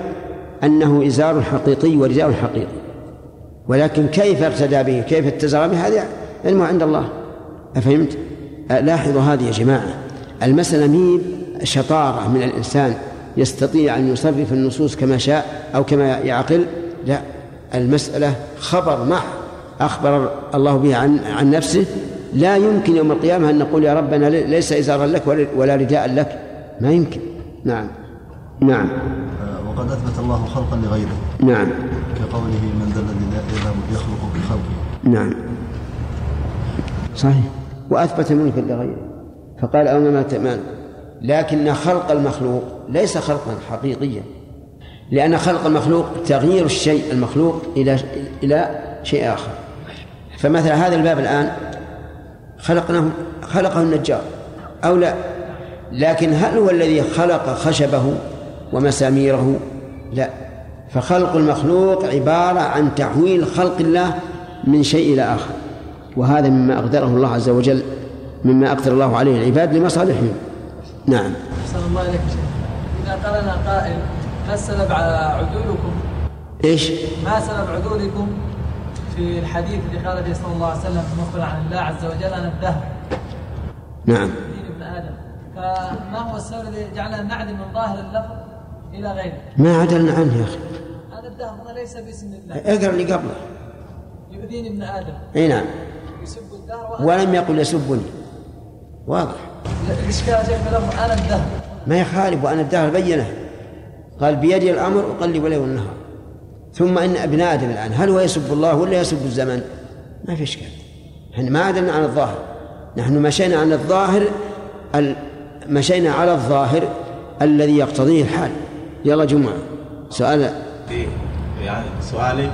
أنه إزار حقيقي ورداء حقيقي ولكن كيف ارتدى به؟ كيف اتزر به؟ هذا علمه عند الله. أفهمت؟ لاحظوا هذه يا جماعة. المسألة مي شطارة من الإنسان يستطيع أن يصرف النصوص كما شاء أو كما يعقل؟ لا. المسألة خبر محض أخبر الله به عن عن نفسه. لا يمكن يوم القيامة أن نقول يا ربنا ليس إزارا لك ولا رداء لك. ما يمكن. نعم. نعم. وقد أثبت الله خلقا لغيره. نعم. كقوله من ذا الذي يخلق بخلقه. نعم. صحيح. وأثبت ملكا لغيره. فقال أو ما لكن خلق المخلوق ليس خلقا حقيقيا. لأن خلق المخلوق تغيير الشيء المخلوق إلى إلى شيء آخر. فمثلا هذا الباب الآن خلقناه خلقه النجار. أو لا. لكن هل هو الذي خلق خشبه؟ ومساميره لا. فخلق المخلوق عبارة عن تحويل خلق الله من شيء إلى آخر. وهذا مما أقدره الله عز وجل مما أقدر الله عليه العباد لمصالحهم. نعم. أحسن الله إليك إذا قال لنا قائل ما السبب على عدولكم؟ إيش؟ ما سبب عدولكم؟ في الحديث اللي قال فيه صلى الله عليه وسلم مخبر عن الله عز وجل أنا الدهر. نعم. دين ابن آدم. فما هو السبب الذي جعلنا نعدل من ظاهر اللفظ؟ إلى غيره ما عدلنا عنه يا أخي. هذا الدهر ليس باسم الله. أقرأ اللي قبله. يؤذيني ابن آدم. إي نعم. يسب الدهر ولم يقل يسبني. واضح. الإشكال شيخ له أنا الدهر. ما يخالف وأنا الدهر بينه. قال بيدي الأمر أقلب الليل والنهار ثم إن أبن آدم الآن هل هو يسب الله ولا يسب الزمن؟ ما في إشكال. إحنا ما عدلنا عن الظاهر. نحن مشينا عن الظاهر مشينا على الظاهر الذي يقتضيه الحال. يلا جمعة. سؤال يعني سؤالي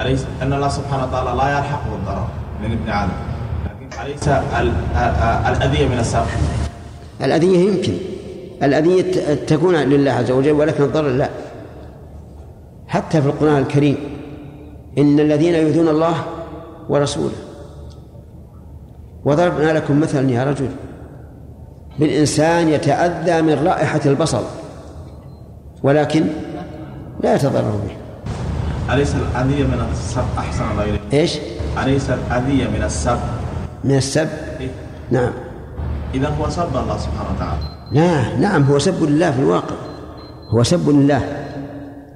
أليس أن الله سبحانه وتعالى لا يلحقه الضرر من ابن آدم؟ لكن أليس الأذية من السبب الأذية يمكن. الأذية تكون لله عز وجل ولكن الضرر لا. حتى في القرآن الكريم إن الذين يؤذون الله ورسوله. وضربنا لكم مثلا يا رجل. بالإنسان يتأذى من رائحة البصل. ولكن لا يتضرر به. أليس الأذية من السب أحسن الله إيش؟ أليس الأذية من السب؟ من السب؟ إيه؟ نعم. إذا هو سب الله سبحانه وتعالى. لا نعم هو سب لله في الواقع. هو سب لله.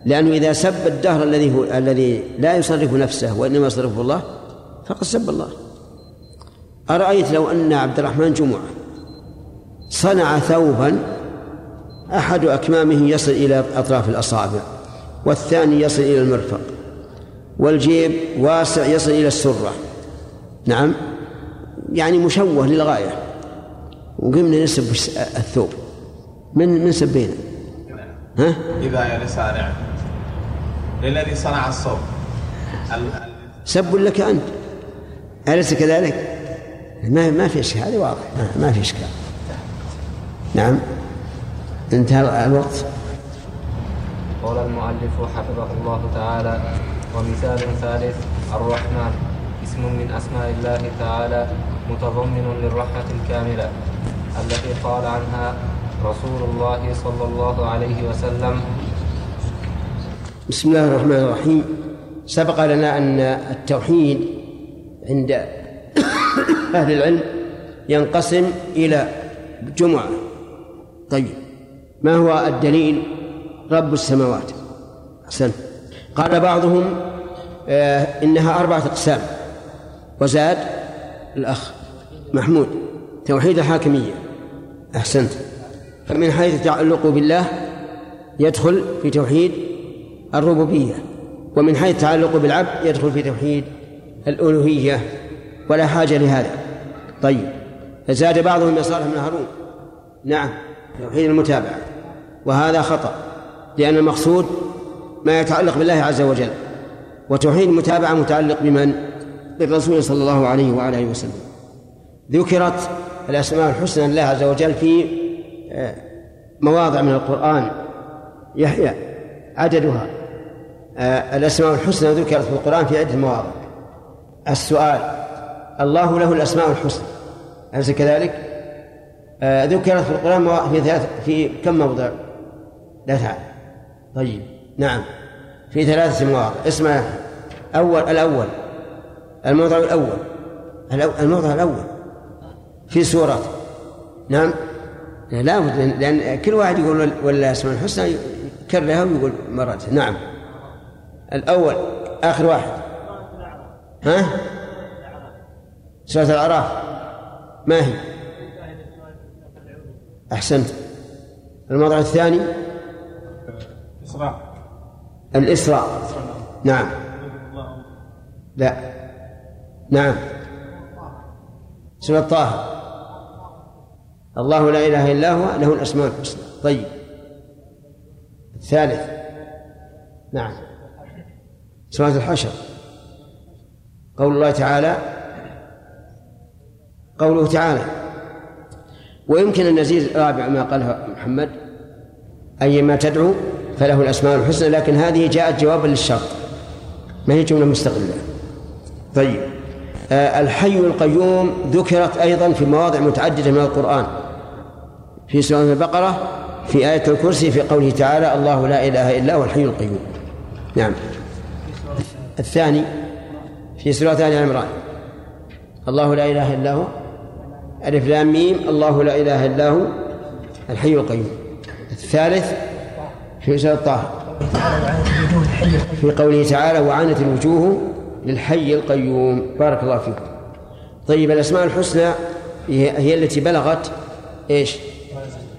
لأنه إذا سب الدهر الذي هو الذي لا يصرف نفسه وإنما يصرفه الله فقد سب الله. أرأيت لو أن عبد الرحمن جمعة صنع ثوبا أحد أكمامه يصل إلى أطراف الأصابع والثاني يصل إلى المرفق والجيب واسع يصل إلى السرة. نعم؟ يعني مشوه للغاية. وقمنا نسب الثوب. من من سبينا ها؟ إذا يا لسانع للذي صنع الصوب ال- ال- سب لك أنت. أليس كذلك؟ ما ما في إشكال. هذا واضح ما, ما في إشكال. نعم؟ انتهى الوقت. قال المؤلف حفظه الله تعالى ومثال ثالث الرحمن اسم من أسماء الله تعالى متضمن للرحمة الكاملة التي قال عنها رسول الله صلى الله عليه وسلم. بسم الله الرحمن الرحيم. سبق لنا أن التوحيد عند أهل العلم ينقسم إلى جمعة طيب. ما هو الدليل رب السماوات؟ أحسنت قال بعضهم آه إنها أربعة أقسام. وزاد الأخ محمود توحيد الحاكمية أحسنت. فمن حيث التعلق بالله يدخل في توحيد الربوبية ومن حيث التعلق بالعبد يدخل في توحيد الألوهية. ولا حاجة لهذا. طيب. زاد بعضهم يا صالح بن هارون. نعم توحيد المتابعة. وهذا خطأ لأن المقصود ما يتعلق بالله عز وجل وتوحيد المتابعة متعلق بمن؟ بالرسول صلى الله عليه وعلى آله وسلم ذكرت الأسماء الحسنى لله عز وجل في آه، مواضع من القرآن يحيى عددها آه، الأسماء الحسنى ذكرت في القرآن في عدة مواضع السؤال الله له الأسماء الحسنى أليس كذلك؟ آه، ذكرت في القرآن في ثلاث في كم موضع؟ لا تعالى طيب نعم. في ثلاثة مواضع اسمع أول الأول. الموضع الأول. الأو- الموضع الأول. في سورة. نعم. لا لأن- كل واحد يقول ولا- اسماء الحسنى يكررها ويقول مرات. نعم. الأول آخر واحد. ها؟ سورة الأعراف. ما هي؟ أحسنت. الموضع الثاني؟ إسراء الإسراء. نعم. لا. نعم. سورة طه الله لا إله إلا هو له الأسماء الحسنى. طيب. الثالث. نعم. سورة الحشر. قول الله تعالى قوله تعالى ويمكن أن نزيد رابع ما قاله محمد أيما تدعو فله الأسماء الحسنى لكن هذه جاءت جوابا للشرط. ما هي جملة مستقلة؟ طيب. آه الحي القيوم ذكرت أيضا في مواضع متعددة من القرآن. في سورة البقرة في آية الكرسي في قوله تعالى الله لا إله إلا هو الحي القيوم. نعم. الثاني في سورة آل عمران الله لا إله إلا هو. ألف لام ميم الله لا إله إلا هو الحي القيوم. الثالث في سورة طه في قوله تعالى وعنت الوجوه للحي القيوم. بارك الله فيكم طيب الأسماء الحسنى هي, التي بلغت إيش؟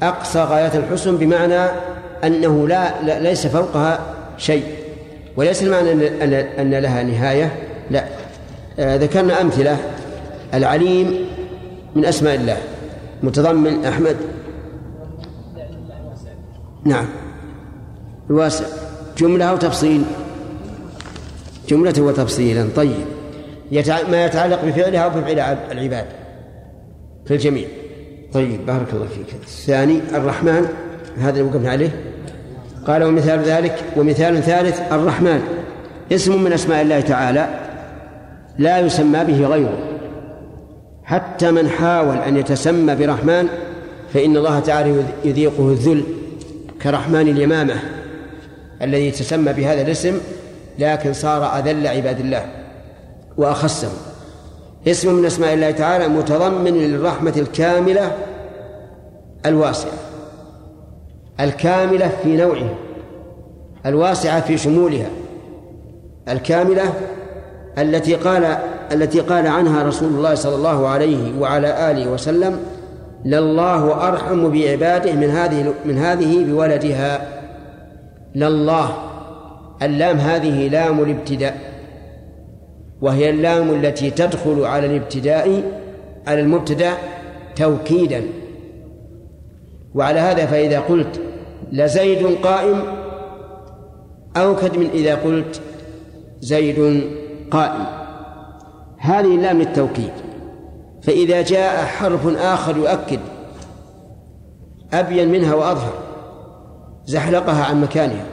أقصى غايات الحسن بمعنى أنه لا, لا ليس فوقها شيء. وليس المعنى أن, أن لها نهاية لا. آه ذكرنا أمثلة. العليم من أسماء الله. متضمن أحمد. نعم. الواسع. جملة أو تفصيل؟ جملة وتفصيلا. طيب. ما يتعلق بفعلها أو بفعل عب- العباد. في الجميع. طيب بارك الله فيك. الثاني الرحمن. هذا اللي وقفنا عليه. قال ومثال ذلك ومثال ثالث الرحمن. اسم من أسماء الله تعالى لا يسمى به غيره. حتى من حاول أن يتسمى برحمن فإن الله تعالى يذيقه الذل كرحمن اليمامة. الذي تسمى بهذا الاسم لكن صار أذل عباد الله وأخسهم. اسم من أسماء الله تعالى متضمن للرحمة الكاملة الواسعة. الكاملة في نوعها الواسعة في شمولها. الكاملة التي قال التي قال عنها رسول الله صلى الله عليه وعلى آله وسلم لله أرحم بعباده من هذه من هذه بولدها لله. اللام هذه لام الابتداء وهي اللام التي تدخل على الابتداء على المبتدأ توكيدا. وعلى هذا فإذا قلت لزيد قائم أوكد من إذا قلت زيد قائم. هذه اللام للتوكيد فإذا جاء حرف آخر يؤكد أبين منها وأظهر. زحلقها عن مكانها.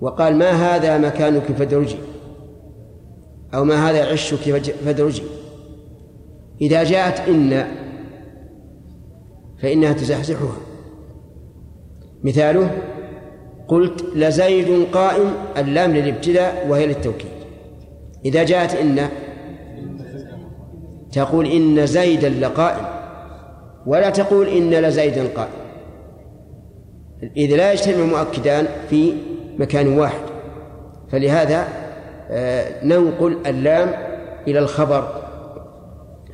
وقال ما هذا مكانك فدرجي؟ أو ما هذا عشك فدرجي؟ إذا جاءت إن فإنها تزحزحها. مثاله قلت لزيد قائم اللام للابتداء وهي للتوكيد. إذا جاءت إن تقول إن زيدا لقائم ولا تقول إن لزيدا قائم. إذا لا يجتمع مؤكدان في مكان واحد. فلهذا آه، ننقل اللام إلى الخبر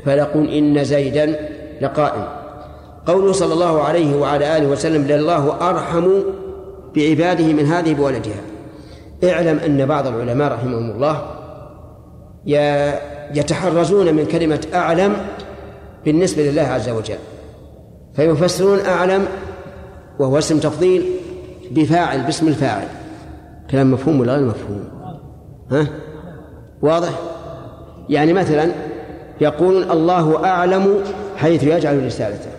فنقول إن زيدا لقائم قوله صلى الله عليه وعلى آله وسلم لله أرحم بعباده من هذه بولدها اعلم أن بعض العلماء رحمهم الله يتحرزون من كلمة أعلم بالنسبة لله عز وجل. فيفسرون أعلم وهو اسم تفضيل بفاعل باسم الفاعل. كلام مفهوم ولا غير مفهوم؟ ها؟ واضح؟ يعني مثلا يقولون الله أعلم حيث يجعل رسالته.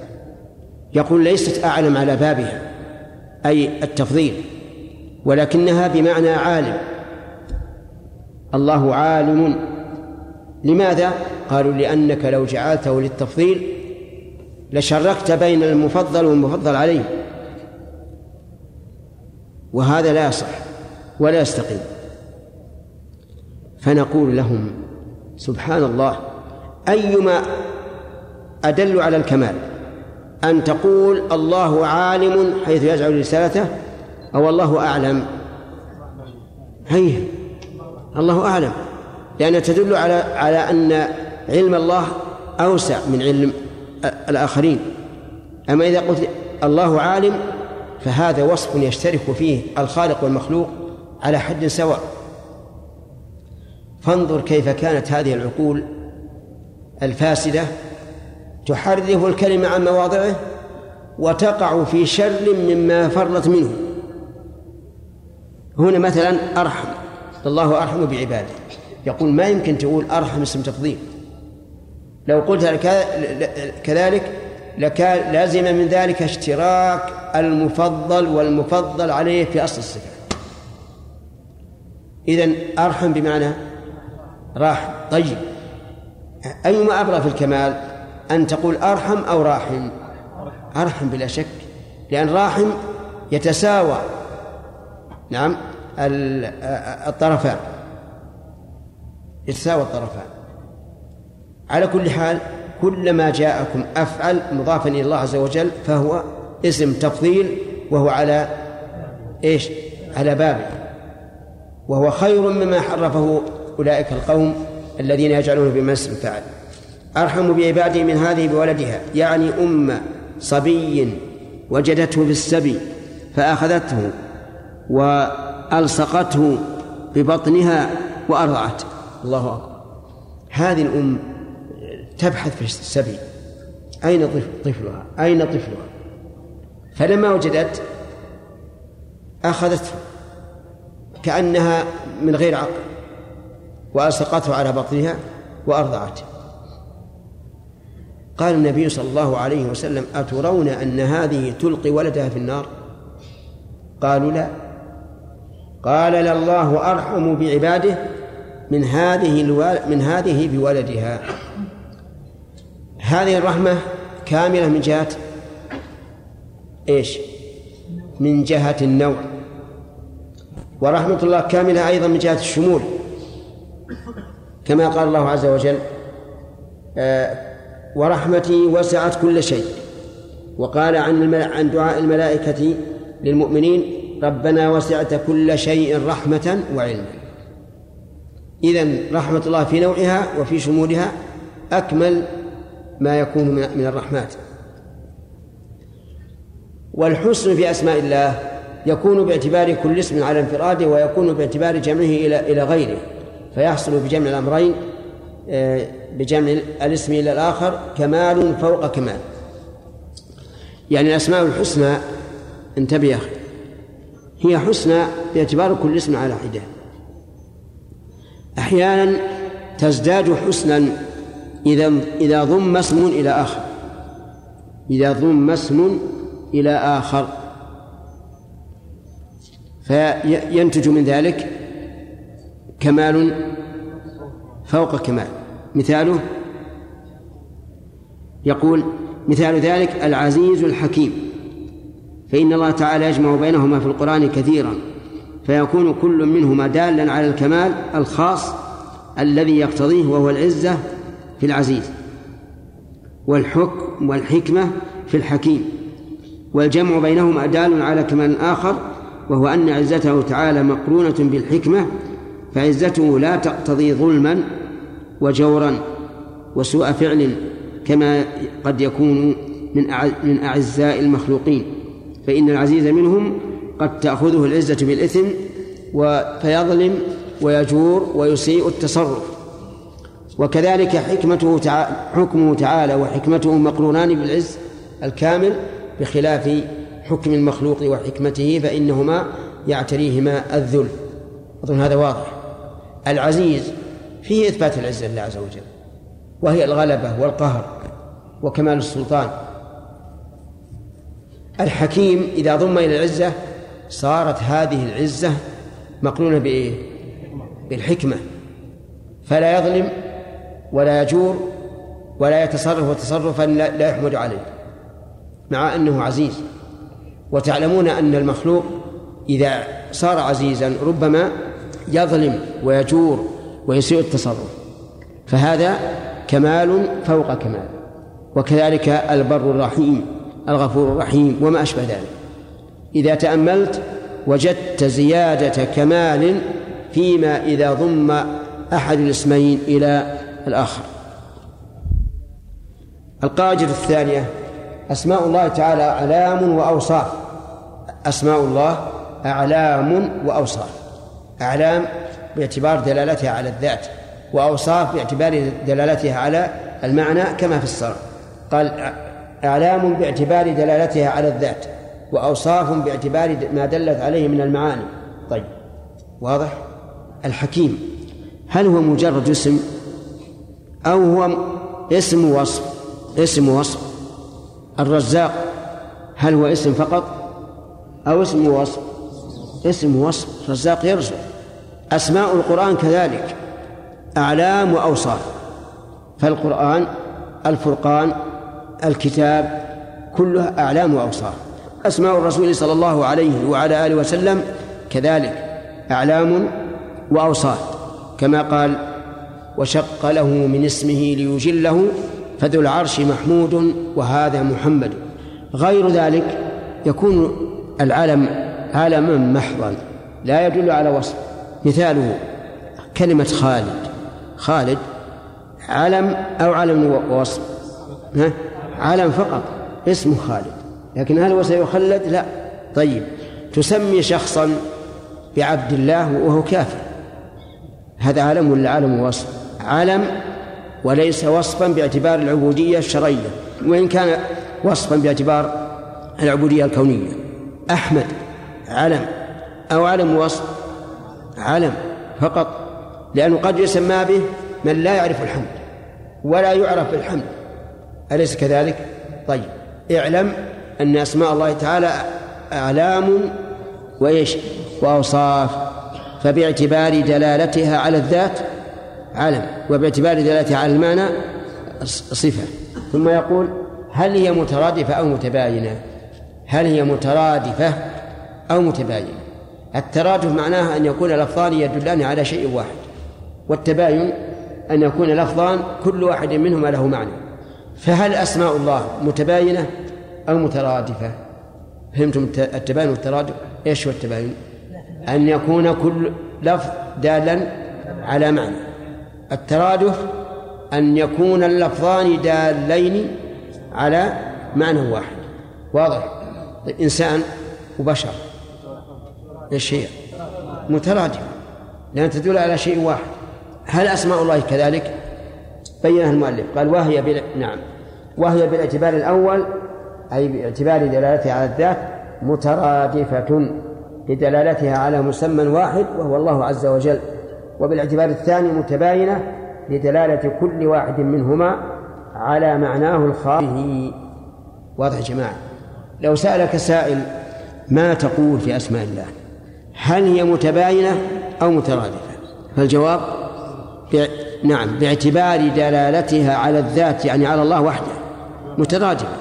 يقول ليست أعلم على بابها أي التفضيل ولكنها بمعنى عالم. الله عالم. لماذا؟ قالوا لأنك لو جعلته للتفضيل لشركت بين المفضل والمفضل عليه. وهذا لا يصح ولا يستقيم. فنقول لهم سبحان الله أيما أدل على الكمال أن تقول الله عالم حيث يجعل رسالته أو الله أعلم. هي الله أعلم لأنها تدل على على أن علم الله أوسع من علم الآخرين. أما إذا قلت الله عالم فهذا وصف يشترك فيه الخالق والمخلوق على حد سواء. فانظر كيف كانت هذه العقول الفاسدة تحرف الكلمة عن مواضعه وتقع في شر مما فرت منه. هنا مثلا أرحم الله أرحم بعباده. يقول ما يمكن تقول أرحم اسم تفضيل. لو قلت كذلك لكان لازم من ذلك اشتراك المفضل والمفضل عليه في أصل الصفة. إذن أرحم بمعنى راحم. طيب. أيما أبرى في الكمال أن تقول أرحم أو راحم؟ أرحم بلا شك لأن راحم يتساوى. نعم. الطرفان. يتساوى الطرفان. على كل حال كلما جاءكم أفعل مضافا إلى الله عز وجل فهو اسم تفضيل وهو على إيش؟ على بابه وهو خير مما حرفه أولئك القوم الذين يجعلونه بمس فعل. أرحم بعباده من هذه بولدها. يعني أم صبي وجدته في السبي فأخذته وألصقته ببطنها وأرضعته الله أكبر. هذه الأم تبحث في السبي. أين طفلها؟ أين طفلها؟ فلما وجدت أخذته كأنها من غير عقل وألصقته على بطنها وأرضعته قال النبي صلى الله عليه وسلم أترون أن هذه تلقي ولدها في النار؟ قالوا لا. قال لله أرحم بعباده من هذه من هذه بولدها. هذه الرحمة كاملة من جهة إيش؟ من جهة النوع ورحمة الله كاملة أيضا من جهة الشمول كما قال الله عز وجل آه ورحمتي وسعت كل شيء وقال عن. عن دعاء الملائكة للمؤمنين ربنا وسعت كل شيء رحمة وعلما إذن رحمة الله في نوعها وفي شمولها أكمل ما يكون من الرحمات والحسن في أسماء الله يكون باعتبار كل اسم على انفراده ويكون باعتبار جمعه إلى إلى غيره فيحصل بجمع الأمرين آه، بجمع الاسم إلى الآخر كمال فوق كمال. يعني الأسماء الحسنى انتبه يا أخي هي حسنى باعتبار كل اسم على حدة. أحيانا تزداد حسنا إذا إذا ضم اسم إلى آخر. إذا ضم اسم إلى آخر. فينتج من ذلك كمال فوق كمال. مثاله يقول مثال ذلك العزيز الحكيم. فإن الله تعالى يجمع بينهما في القرآن كثيرا فيكون كل منهما دالا على الكمال الخاص الذي يقتضيه وهو العزة في العزيز والحكم والحكمة في الحكيم. والجمع بينهما دال على كمال آخر وهو أن عزته تعالى مقرونة بالحكمة فعزته لا تقتضي ظلما وجورا وسوء فعل كما قد يكون من من أعزاء المخلوقين. فإن العزيز منهم قد تأخذه العزة بالإثم فيظلم ويجور ويسيء التصرف. وكذلك حكمته تعالى حكمه تعالى وحكمته مقرونان بالعز الكامل بخلاف حكم المخلوق وحكمته فإنهما يعتريهما الذل. أظن هذا واضح. العزيز فيه إثبات العزة لله عز وجل وهي الغلبة والقهر وكمال السلطان. الحكيم إذا ضم إلى العزة صارت هذه العزة مقرونة بإيه؟ بالحكمة. فلا يظلم ولا يجور ولا يتصرف تصرفا لا يحمد عليه. مع أنه عزيز. وتعلمون أن المخلوق إذا صار عزيزا ربما يظلم ويجور ويسيء التصرف. فهذا كمال فوق كمال. وكذلك البر الرحيم الغفور الرحيم وما أشبه ذلك. إذا تأملت وجدت زيادة كمال فيما إذا ضم أحد الاسمين إلى الآخر. القاعدة الثانية أسماء الله تعالى أعلام وأوصاف. أسماء الله أعلام وأوصاف. أعلام باعتبار دلالتها على الذات وأوصاف باعتبار دلالتها على المعنى كما في الصرف. قال أعلام باعتبار دلالتها على الذات وأوصاف باعتبار ما دلت عليه من المعاني. طيب واضح؟ الحكيم هل هو مجرد اسم أو هو اسم وصف؟ اسم وصف. الرزاق هل هو اسم فقط أو اسم وصف؟ اسم وصف رزاق يرزق. أسماء القرآن كذلك أعلام وأوصاف. فالقرآن الفرقان الكتاب كلها أعلام وأوصاف. أسماء الرسول صلى الله عليه وعلى آله وسلم كذلك أعلام وأوصاف. كما قال وشق له من اسمه ليجله فذو العرش محمود وهذا محمد. غير ذلك يكون العلم علما محضا لا يدل على وصف. مثاله كلمة خالد. خالد علم أو علم ووصف؟ ها؟ علم فقط اسمه خالد. لكن هل هو سيخلد؟ لا. طيب تسمي شخصا بعبد الله وهو كافر. هذا علم ولا علم وصف علم وليس وصفا باعتبار العبودية الشرعية وإن كان وصفا باعتبار العبودية الكونية أحمد علم أو علم وصف علم فقط لأنه قد يسمى به من لا يعرف الحمد ولا يعرف بالحمد أليس كذلك؟ طيب اعلم أن أسماء الله تعالى أعلام وإيش؟ وأوصاف فباعتبار دلالتها على الذات علم وباعتبار دلالتها على المعنى صفة. ثم يقول هل هي مترادفة أو متباينة؟ هل هي مترادفة أو متباينة؟ الترادف معناها أن يكون لفظان يدلان على شيء واحد والتباين أن يكون لفظان كل واحد منهما له معنى. فهل أسماء الله متباينة أو مترادفة؟ فهمتم التباين والترادف؟ إيش هو التباين؟ أن يكون كل لفظ دالا على معنى. الترادف أن يكون اللفظان دالين على معنى واحد. واضح؟ طيب إنسان وبشر. إيش هي؟ مترادفة لأن تدل على شيء واحد. هل أسماء الله كذلك؟ بينها المؤلف. قال وهي بال... نعم. وهي بالاعتبار الأول أي باعتبار دلالتها على الذات مترادفة لدلالتها على مسمى واحد وهو الله عز وجل. وبالاعتبار الثاني متباينة لدلالة كل واحد منهما على معناه الخاص به. واضح يا جماعة؟ لو سألك سائل ما تقول في أسماء الله؟ هل هي متباينة أو مترادفة؟ فالجواب نعم باعتبار دلالتها على الذات يعني على الله وحده مترادفة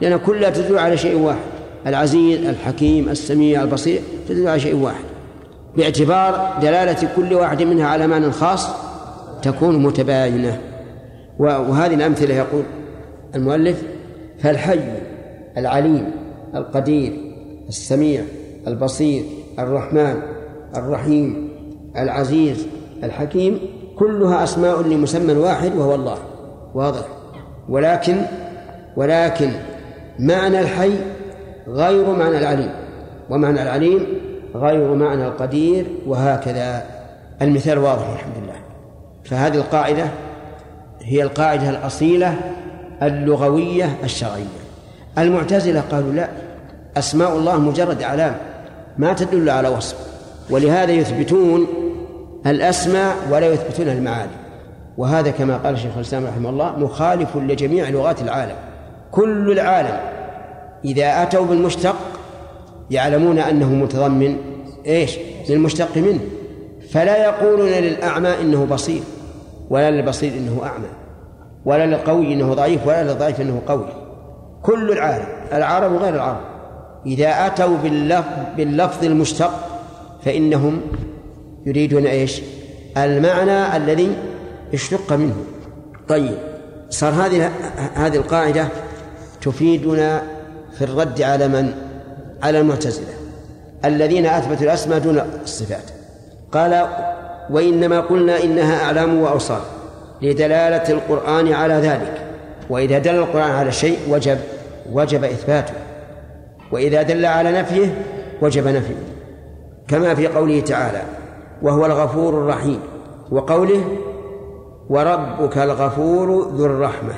لأن كلها تدل على شيء واحد العزيز الحكيم السميع البصير تدل على شيء واحد. باعتبار دلالة كل واحد منها على معنى خاص تكون متباينة. وهذه الأمثلة يقول المؤلف فالحي العليم القدير السميع البصير الرحمن الرحيم العزيز الحكيم كلها أسماء لمسمى واحد وهو الله. واضح؟ ولكن ولكن معنى الحي غير معنى العليم. ومعنى العليم غير معنى القدير وهكذا. المثال واضح الحمد لله فهذه القاعدة هي القاعدة الأصيلة اللغوية الشرعية. المعتزلة قالوا لا أسماء الله مجرد أعلام ما تدل على وصف ولهذا يثبتون الأسماء ولا يثبتون المعاني. وهذا كما قال الشيخ الإسلام رحمه الله مخالف لجميع لغات العالم. كل العالم إذا أتوا بالمشتق يعلمون أنه متضمن إيش؟ للمشتق منه. فلا يقولون للأعمى إنه بصير ولا للبصير إنه أعمى ولا للقوي إنه ضعيف ولا للضعيف إنه قوي. كل العالم العرب وغير العرب إذا أتوا باللفظ, باللفظ المشتق فإنهم يريدون إيش؟ المعنى الذي اشتق منه. طيب صار هذه هذه القاعدة تفيدنا في الرد على من؟ على المعتزلة الذين أثبتوا الأسماء دون الصفات. قال وإنما قلنا إنها أعلام وأوصاف لدلالة القرآن على ذلك وإذا دل القرآن على شيء وجب وجب إثباته وإذا دل على نفيه وجب نفيه كما في قوله تعالى وهو الغفور الرحيم وقوله وربك الغفور ذو الرحمة.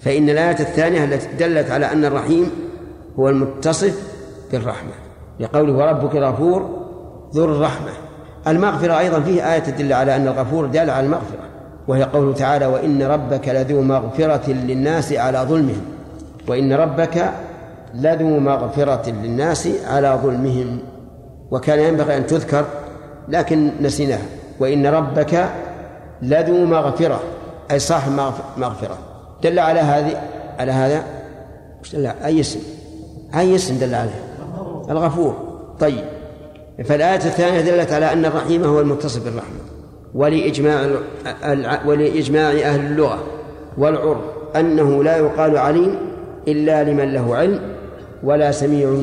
فإن الآية الثانية التي دلت على أن الرحيم هو المتصف بالرحمة لقوله وربك الغفور ذو الرحمة. المغفرة أيضا فيه آية تدل على أن الغفور دال على المغفرة وهي قوله تعالى وإن ربك لذو مغفرة للناس على ظلمهم. وإن ربك لذو مغفرة للناس على ظلمهم. وكان ينبغي أن تذكر لكن نسيناها. وإن ربك لذو مغفرة أي صاحب مغفرة. دل على هذه على هذا؟ أي اسم؟ أي اسم دل عليه؟ الغفور. طيب. فالآية الثانية دلت على أن الرحيم هو المتصف بالرحمة ولإجماع ولإجماع أهل اللغة والعرف أنه لا يقال عليم إلا لمن له علم ولا سميع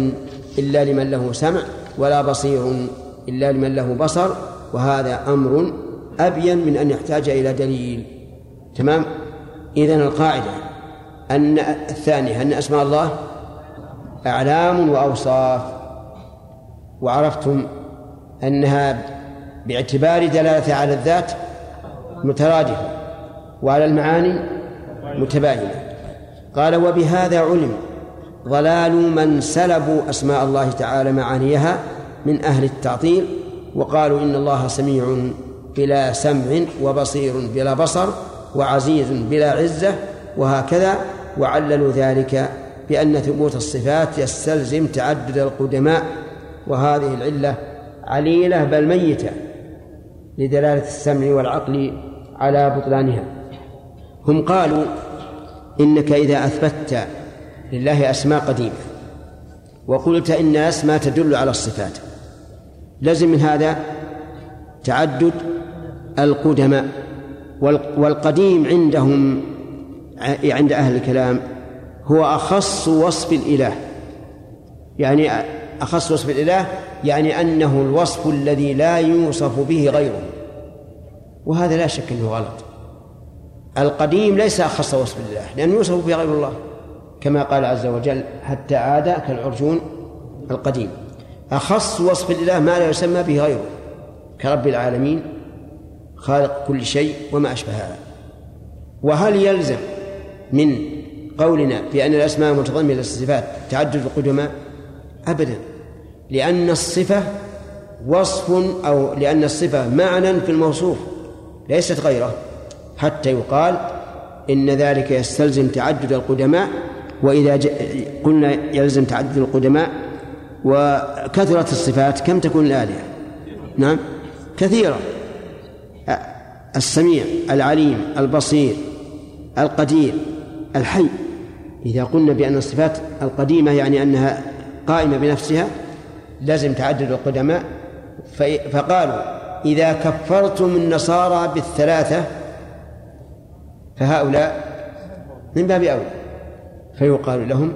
إلا لمن له سمع ولا بصير إلا لمن له بصر وهذا أمر أبين من أن يحتاج إلى دليل. تمام؟ إذن القاعدة أن الثانية أن أسماء الله أعلام وأوصاف. وعرفتم أنها باعتبار دلالتها على الذات مترادفة وعلى المعاني متباينة. قال وبهذا علم ضلال من سلبوا أسماء الله تعالى معانيها من أهل التعطيل وقالوا إن الله سميع بلا سمع وبصير بلا بصر وعزيز بلا عزة وهكذا وعللوا ذلك بأن ثبوت الصفات يستلزم تعدد القدماء وهذه العلة عليلة بل ميتة لدلالة السمع والعقل على بطلانها. هم قالوا إنك إذا أثبتت لله أسماء قديمة وقلت إن الأسماء تدل على الصفات لازم من هذا تعدد القدماء والقديم عندهم عند أهل الكلام هو أخص وصف الإله. يعني أخص وصف الإله يعني أنه الوصف الذي لا يوصف به غيره. وهذا لا شك أنه غلط. القديم ليس أخص وصف الله لأنه يوصف به غير الله كما قال عز وجل حتى عاد كالعرجون القديم أخص وصف الله ما لا يسمى به غيره كرب العالمين خالق كل شيء وما أشبه هذا وهل يلزم من قولنا بأن الأسماء المتضمنة للصفات تعدد القدماء؟ أبدا. لأن الصفة وصف أو لأن الصفة معنى في الموصوف ليست غيره. حتى يقال إن ذلك يستلزم تعدد القدماء وإذا قلنا يلزم تعدد القدماء وكثرت الصفات كم تكون الآلهة؟ نعم. كثيرة. السميع العليم البصير القدير الحي. إذا قلنا بأن الصفات القديمة يعني أنها قائمة بنفسها لازم تعدد القدماء. فقالوا إذا كفرتم النصارى بالثلاثة فهؤلاء من باب أولى فيقال لهم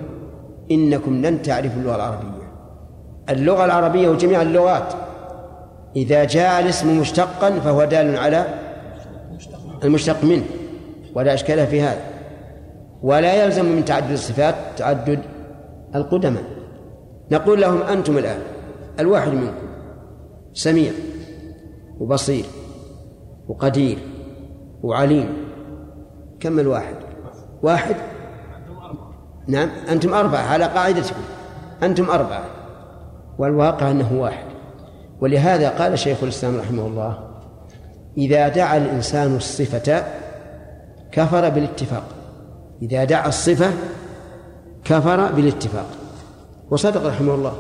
إنكم لن تعرفوا اللغة العربية. اللغة العربية وجميع اللغات إذا جاء الاسم مشتقا فهو دال على المشتق منه ولا إشكال في هذا ولا يلزم من تعدد الصفات تعدد القدماء. نقول لهم أنتم الآن الواحد منكم سميع وبصير وقدير وعليم. كم الواحد؟ واحد؟ نعم أنتم أربعة على قاعدتكم. أنتم أربعة. والواقع أنه واحد. ولهذا قال شيخ الإسلام رحمه الله إذا دعا الإنسان الصفة كفر بالاتفاق. إذا دعا الصفة كفر بالاتفاق. وصدق رحمه الله.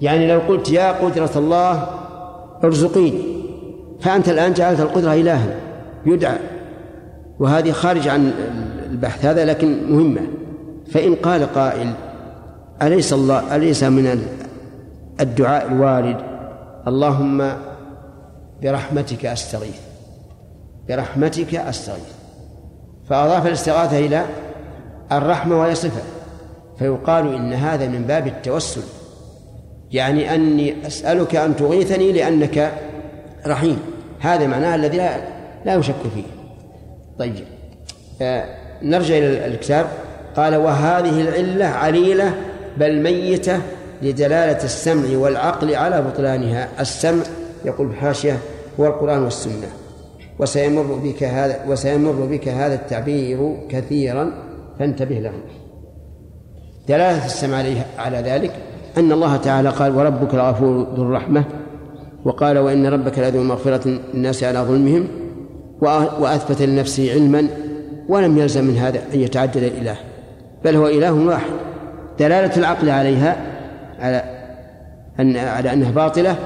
يعني لو قلت يا قدرة الله ارزقيني فأنت الآن جعلت القدرة إلها يدعى. وهذه خارج عن البحث هذا لكن مهمة. فإن قال قائل أليس الله أليس من الدعاء الوارد؟ اللهم برحمتك أستغيث. برحمتك أستغيث. فأضاف الاستغاثة إلى الرحمة وهي صفة فيقال إن هذا من باب التوسل يعني أني أسألك أن تغيثني لأنك رحيم. هذا معناه الذي لا لا يشك فيه. طيب آه نرجع إلى الكتاب. قال وهذه العلة عليلة بل ميتة لدلالة السمع والعقل على بطلانها. السمع يقول بحاشية هو القرآن والسنة. وسيمر بك هذا وسيمر بك هذا التعبير كثيرا فانتبه له دلالة السمع على ذلك أن الله تعالى قال وربك الغفور ذو الرحمة وقال وإن ربك لذو مغفرة للناس على ظلمهم وأثبت لنفسه علما ولم يلزم من هذا أن يتعدد الإله بل هو إله واحد. دلالة العقل عليها على أن على أنها باطلة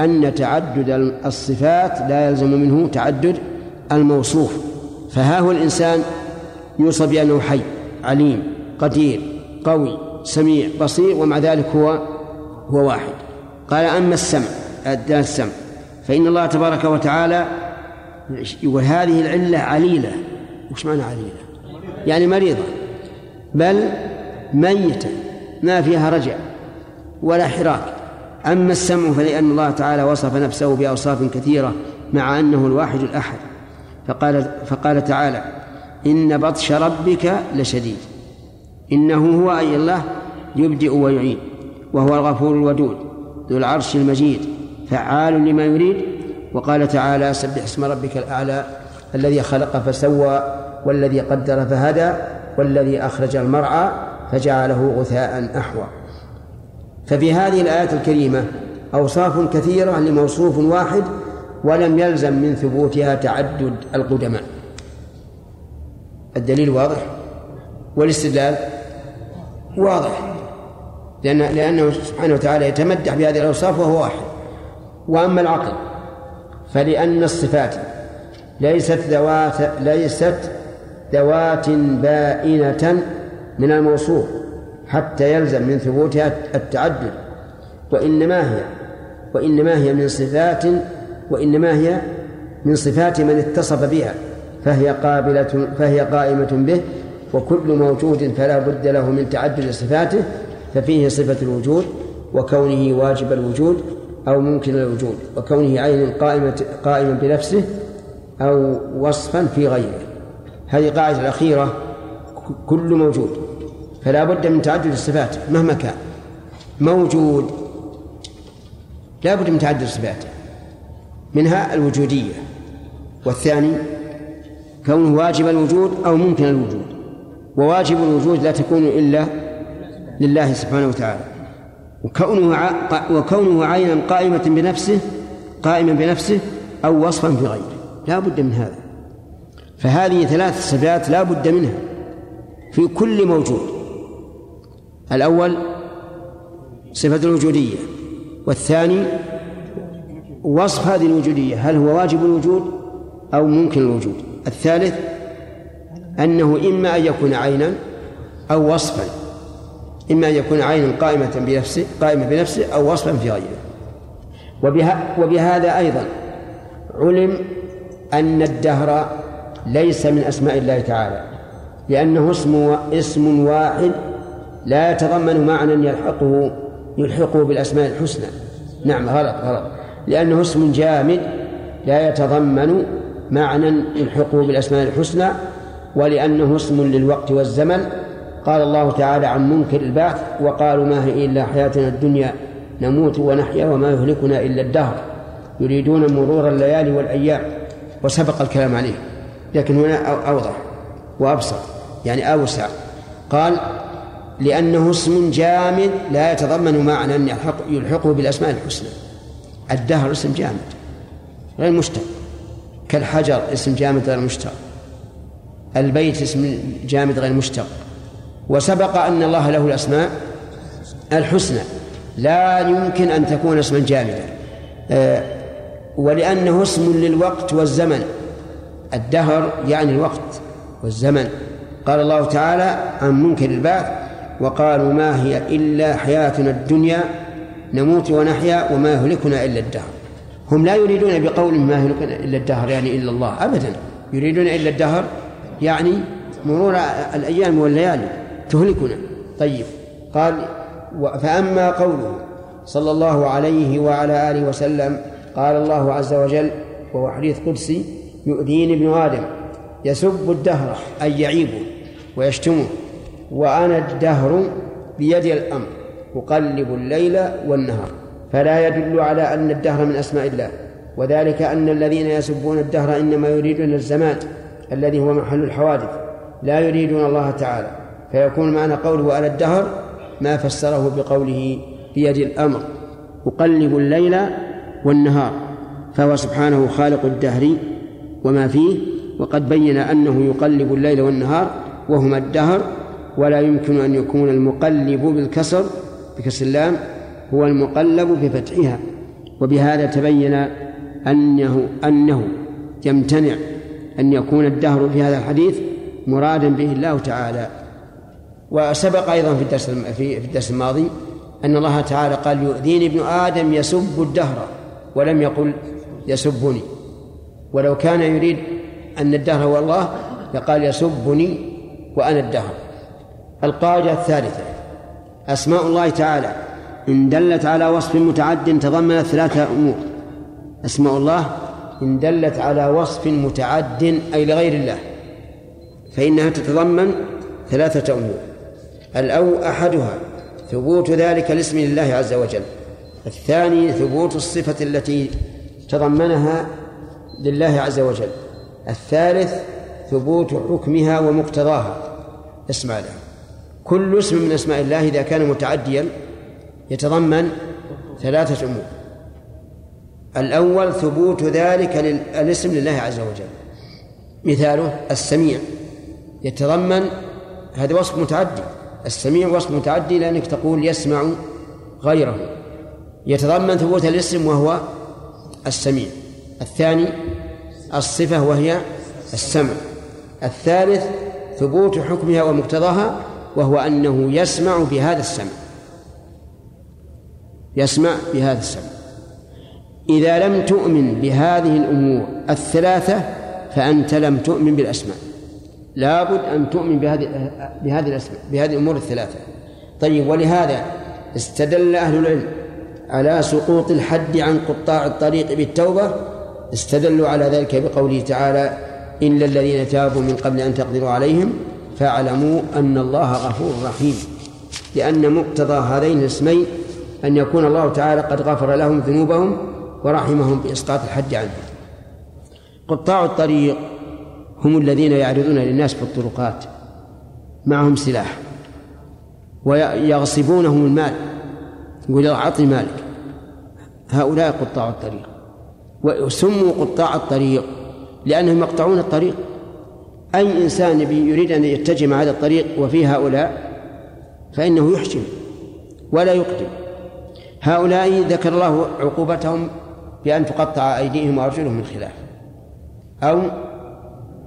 أن تعدد الصفات لا يلزم منه تعدد الموصوف. فها هو الإنسان يوصف بأنه حي عليم قدير قوي سميع بصير ومع ذلك هو هو واحد. قال أما السمع السمع. فإن الله تبارك وتعالى وهذه العلة عليلة. وش معنى عليلة؟ يعني مريضة. بل ميتة ما فيها رجع ولا حراك. أما السمع فلأن الله تعالى وصف نفسه بأوصاف كثيرة مع أنه الواحد الأحد. فقال فقال تعالى إن بطش ربك لشديد. إنه هو أي الله يبدئ ويعيد وهو الغفور الودود ذو العرش المجيد فعال لما يريد. وقال تعالى سبح اسم ربك الأعلى الذي خلق فسوى والذي قدر فهدى والذي أخرج المرعى فجعله غثاء أحوى. ففي هذه الآيات الكريمة أوصاف كثيرة لموصوف واحد ولم يلزم من ثبوتها تعدد القدماء. الدليل واضح؟ والاستدلال؟ واضح. لأن لأنه سبحانه وتعالى يتمدح بهذه الأوصاف وهو واحد. وأما العقل فلأن الصفات ليست ذوات ليست ذوات بائنة من الموصوف. حتى يلزم من ثبوتها التعدد وإنما هي وإنما هي من صفات وإنما هي من صفات من اتصف بها فهي قابلة فهي قائمة به وكل موجود فلا بد له من تعدد صفاته ففيه صفة الوجود وكونه واجب الوجود أو ممكن الوجود وكونه عين قائمة قائما بنفسه أو وصفا في غيره. هذه قاعدة الأخيرة كل موجود. فلا بد من تعدد الصفات مهما كان. موجود. لا بد من تعدد الصفات. منها الوجودية. والثاني كونه واجب الوجود أو ممكن الوجود. وواجب الوجود لا تكون إلا لله سبحانه وتعالى. وكونه وكونه عينا قائمة بنفسه قائما بنفسه أو وصفا في غيره. لا بد من هذا. فهذه ثلاث صفات لا بد منها. في كل موجود. الأول صفة الوجودية والثاني وصف هذه الوجودية هل هو واجب الوجود أو ممكن الوجود؟ الثالث أنه إما أن يكون عينا أو وصفا إما أن يكون عينا قائمة بنفسه قائمة بنفسه أو وصفا في غيره. وبها وبهذا أيضا علم أن الدهر ليس من أسماء الله تعالى لأنه اسم اسم واحد لا يتضمن معنى يلحقه يلحقه بالأسماء الحسنى. نعم غلط غلط. لأنه اسم جامد لا يتضمن معنى يلحقه بالأسماء الحسنى ولأنه اسم للوقت والزمن. قال الله تعالى عن منكر البعث وقالوا ما هي إلا حياتنا الدنيا نموت ونحيا وما يهلكنا إلا الدهر. يريدون مرور الليالي والأيام. وسبق الكلام عليه لكن هنا أوضح وأبسط يعني أوسع. قال لأنه اسم جامد لا يتضمن معنى يلحق يلحقه بالأسماء الحسنى. الدهر اسم جامد غير مشتق. كالحجر اسم جامد غير مشتق. البيت اسم جامد غير مشتق. وسبق أن الله له الأسماء الحسنى. لا يمكن أن تكون اسما جامدا. آه، ولأنه اسم للوقت والزمن. الدهر يعني الوقت والزمن. قال الله تعالى عن منكر البعث وقالوا ما هي إلا حياتنا الدنيا نموت ونحيا وما يهلكنا إلا الدهر. هم لا يريدون بقول ما يهلكنا إلا الدهر يعني إلا الله أبدا. يريدون إلا الدهر يعني مرور الأيام والليالي تهلكنا. طيب قال فأما قوله صلى الله عليه وعلى آله وسلم قال الله عز وجل وهو حديث قدسي يؤذيني ابن آدم يسب الدهر أي يعيبه ويشتمه. وأنا الدهر بيدي الأمر أقلب الليل والنهار. فلا يدل على أن الدهر من أسماء الله وذلك أن الذين يسبون الدهر إنما يريدون الزمان الذي هو محل الحوادث لا يريدون الله تعالى. فيكون معنى قوله على الدهر ما فسره بقوله بيد الأمر أقلب الليل والنهار. فهو سبحانه خالق الدهر وما فيه وقد بين أنه يقلب الليل والنهار وهما الدهر ولا يمكن أن يكون المقلب بالكسر بكسر اللام هو المقلب بفتحها. وبهذا تبين أنه أنه يمتنع أن يكون الدهر في هذا الحديث مرادا به الله تعالى. وسبق أيضا في الدرس في الدرس الماضي أن الله تعالى قال يؤذيني ابن آدم يسب الدهر ولم يقل يسبني. ولو كان يريد أن الدهر هو الله لقال يسبني وأنا الدهر. القاعدة الثالثة. أسماء الله تعالى. إن دلت على وصف متعد تضمنت ثلاثة أمور. أسماء الله إن دلت على وصف متعد أي لغير الله. فإنها تتضمن ثلاثة أمور. الأو أحدها ثبوت ذلك الاسم لله عز وجل. الثاني ثبوت الصفة التي تضمنها لله عز وجل. الثالث ثبوت حكمها ومقتضاها. اسمع له كل اسم من أسماء الله إذا كان متعديا يتضمن ثلاثة أمور. الأول ثبوت ذلك الاسم لله عز وجل. مثاله السميع. يتضمن هذا وصف متعدي. السميع وصف متعدي لأنك تقول يسمع غيره. يتضمن ثبوت الاسم وهو السميع. الثاني الصفة وهي السمع. الثالث ثبوت حكمها ومقتضاها وهو أنه يسمع بهذا السمع. يسمع بهذا السمع. إذا لم تؤمن بهذه الأمور الثلاثة فأنت لم تؤمن بالأسماء. لابد أن تؤمن بهذه بهذه الأسماء بهذه الأمور الثلاثة. طيب ولهذا استدل أهل العلم على سقوط الحد عن قطاع الطريق بالتوبة. استدلوا على ذلك بقوله تعالى إلا الذين تابوا من قبل أن تقدروا عليهم فاعلموا أن الله غفور رحيم لأن مقتضى هذين الاسمين أن يكون الله تعالى قد غفر لهم ذنوبهم ورحمهم بإسقاط الحد عنهم. قطاع الطريق هم الذين يعرضون للناس في الطرقات معهم سلاح ويغصبونهم المال يقول أعطني مالك. هؤلاء قطاع الطريق وسموا قطاع الطريق لأنهم يقطعون الطريق. أي إنسان يريد أن يتجه مع هذا الطريق وفي هؤلاء فإنه يحجم ولا يقدم. هؤلاء ذكر الله عقوبتهم بأن تقطع أيديهم وأرجلهم من خلاف أو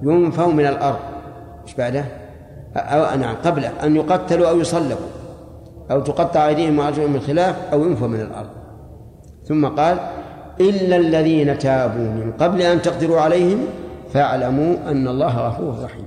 ينفوا من الأرض. إيش بعده؟ أو نعم قبله أن يقتلوا أو يصلبوا أو تقطع أيديهم وأرجلهم من خلاف أو ينفوا من الأرض. ثم قال إلا الذين تابوا من قبل أن تقدروا عليهم فاعلموا أن الله غفور رحيم.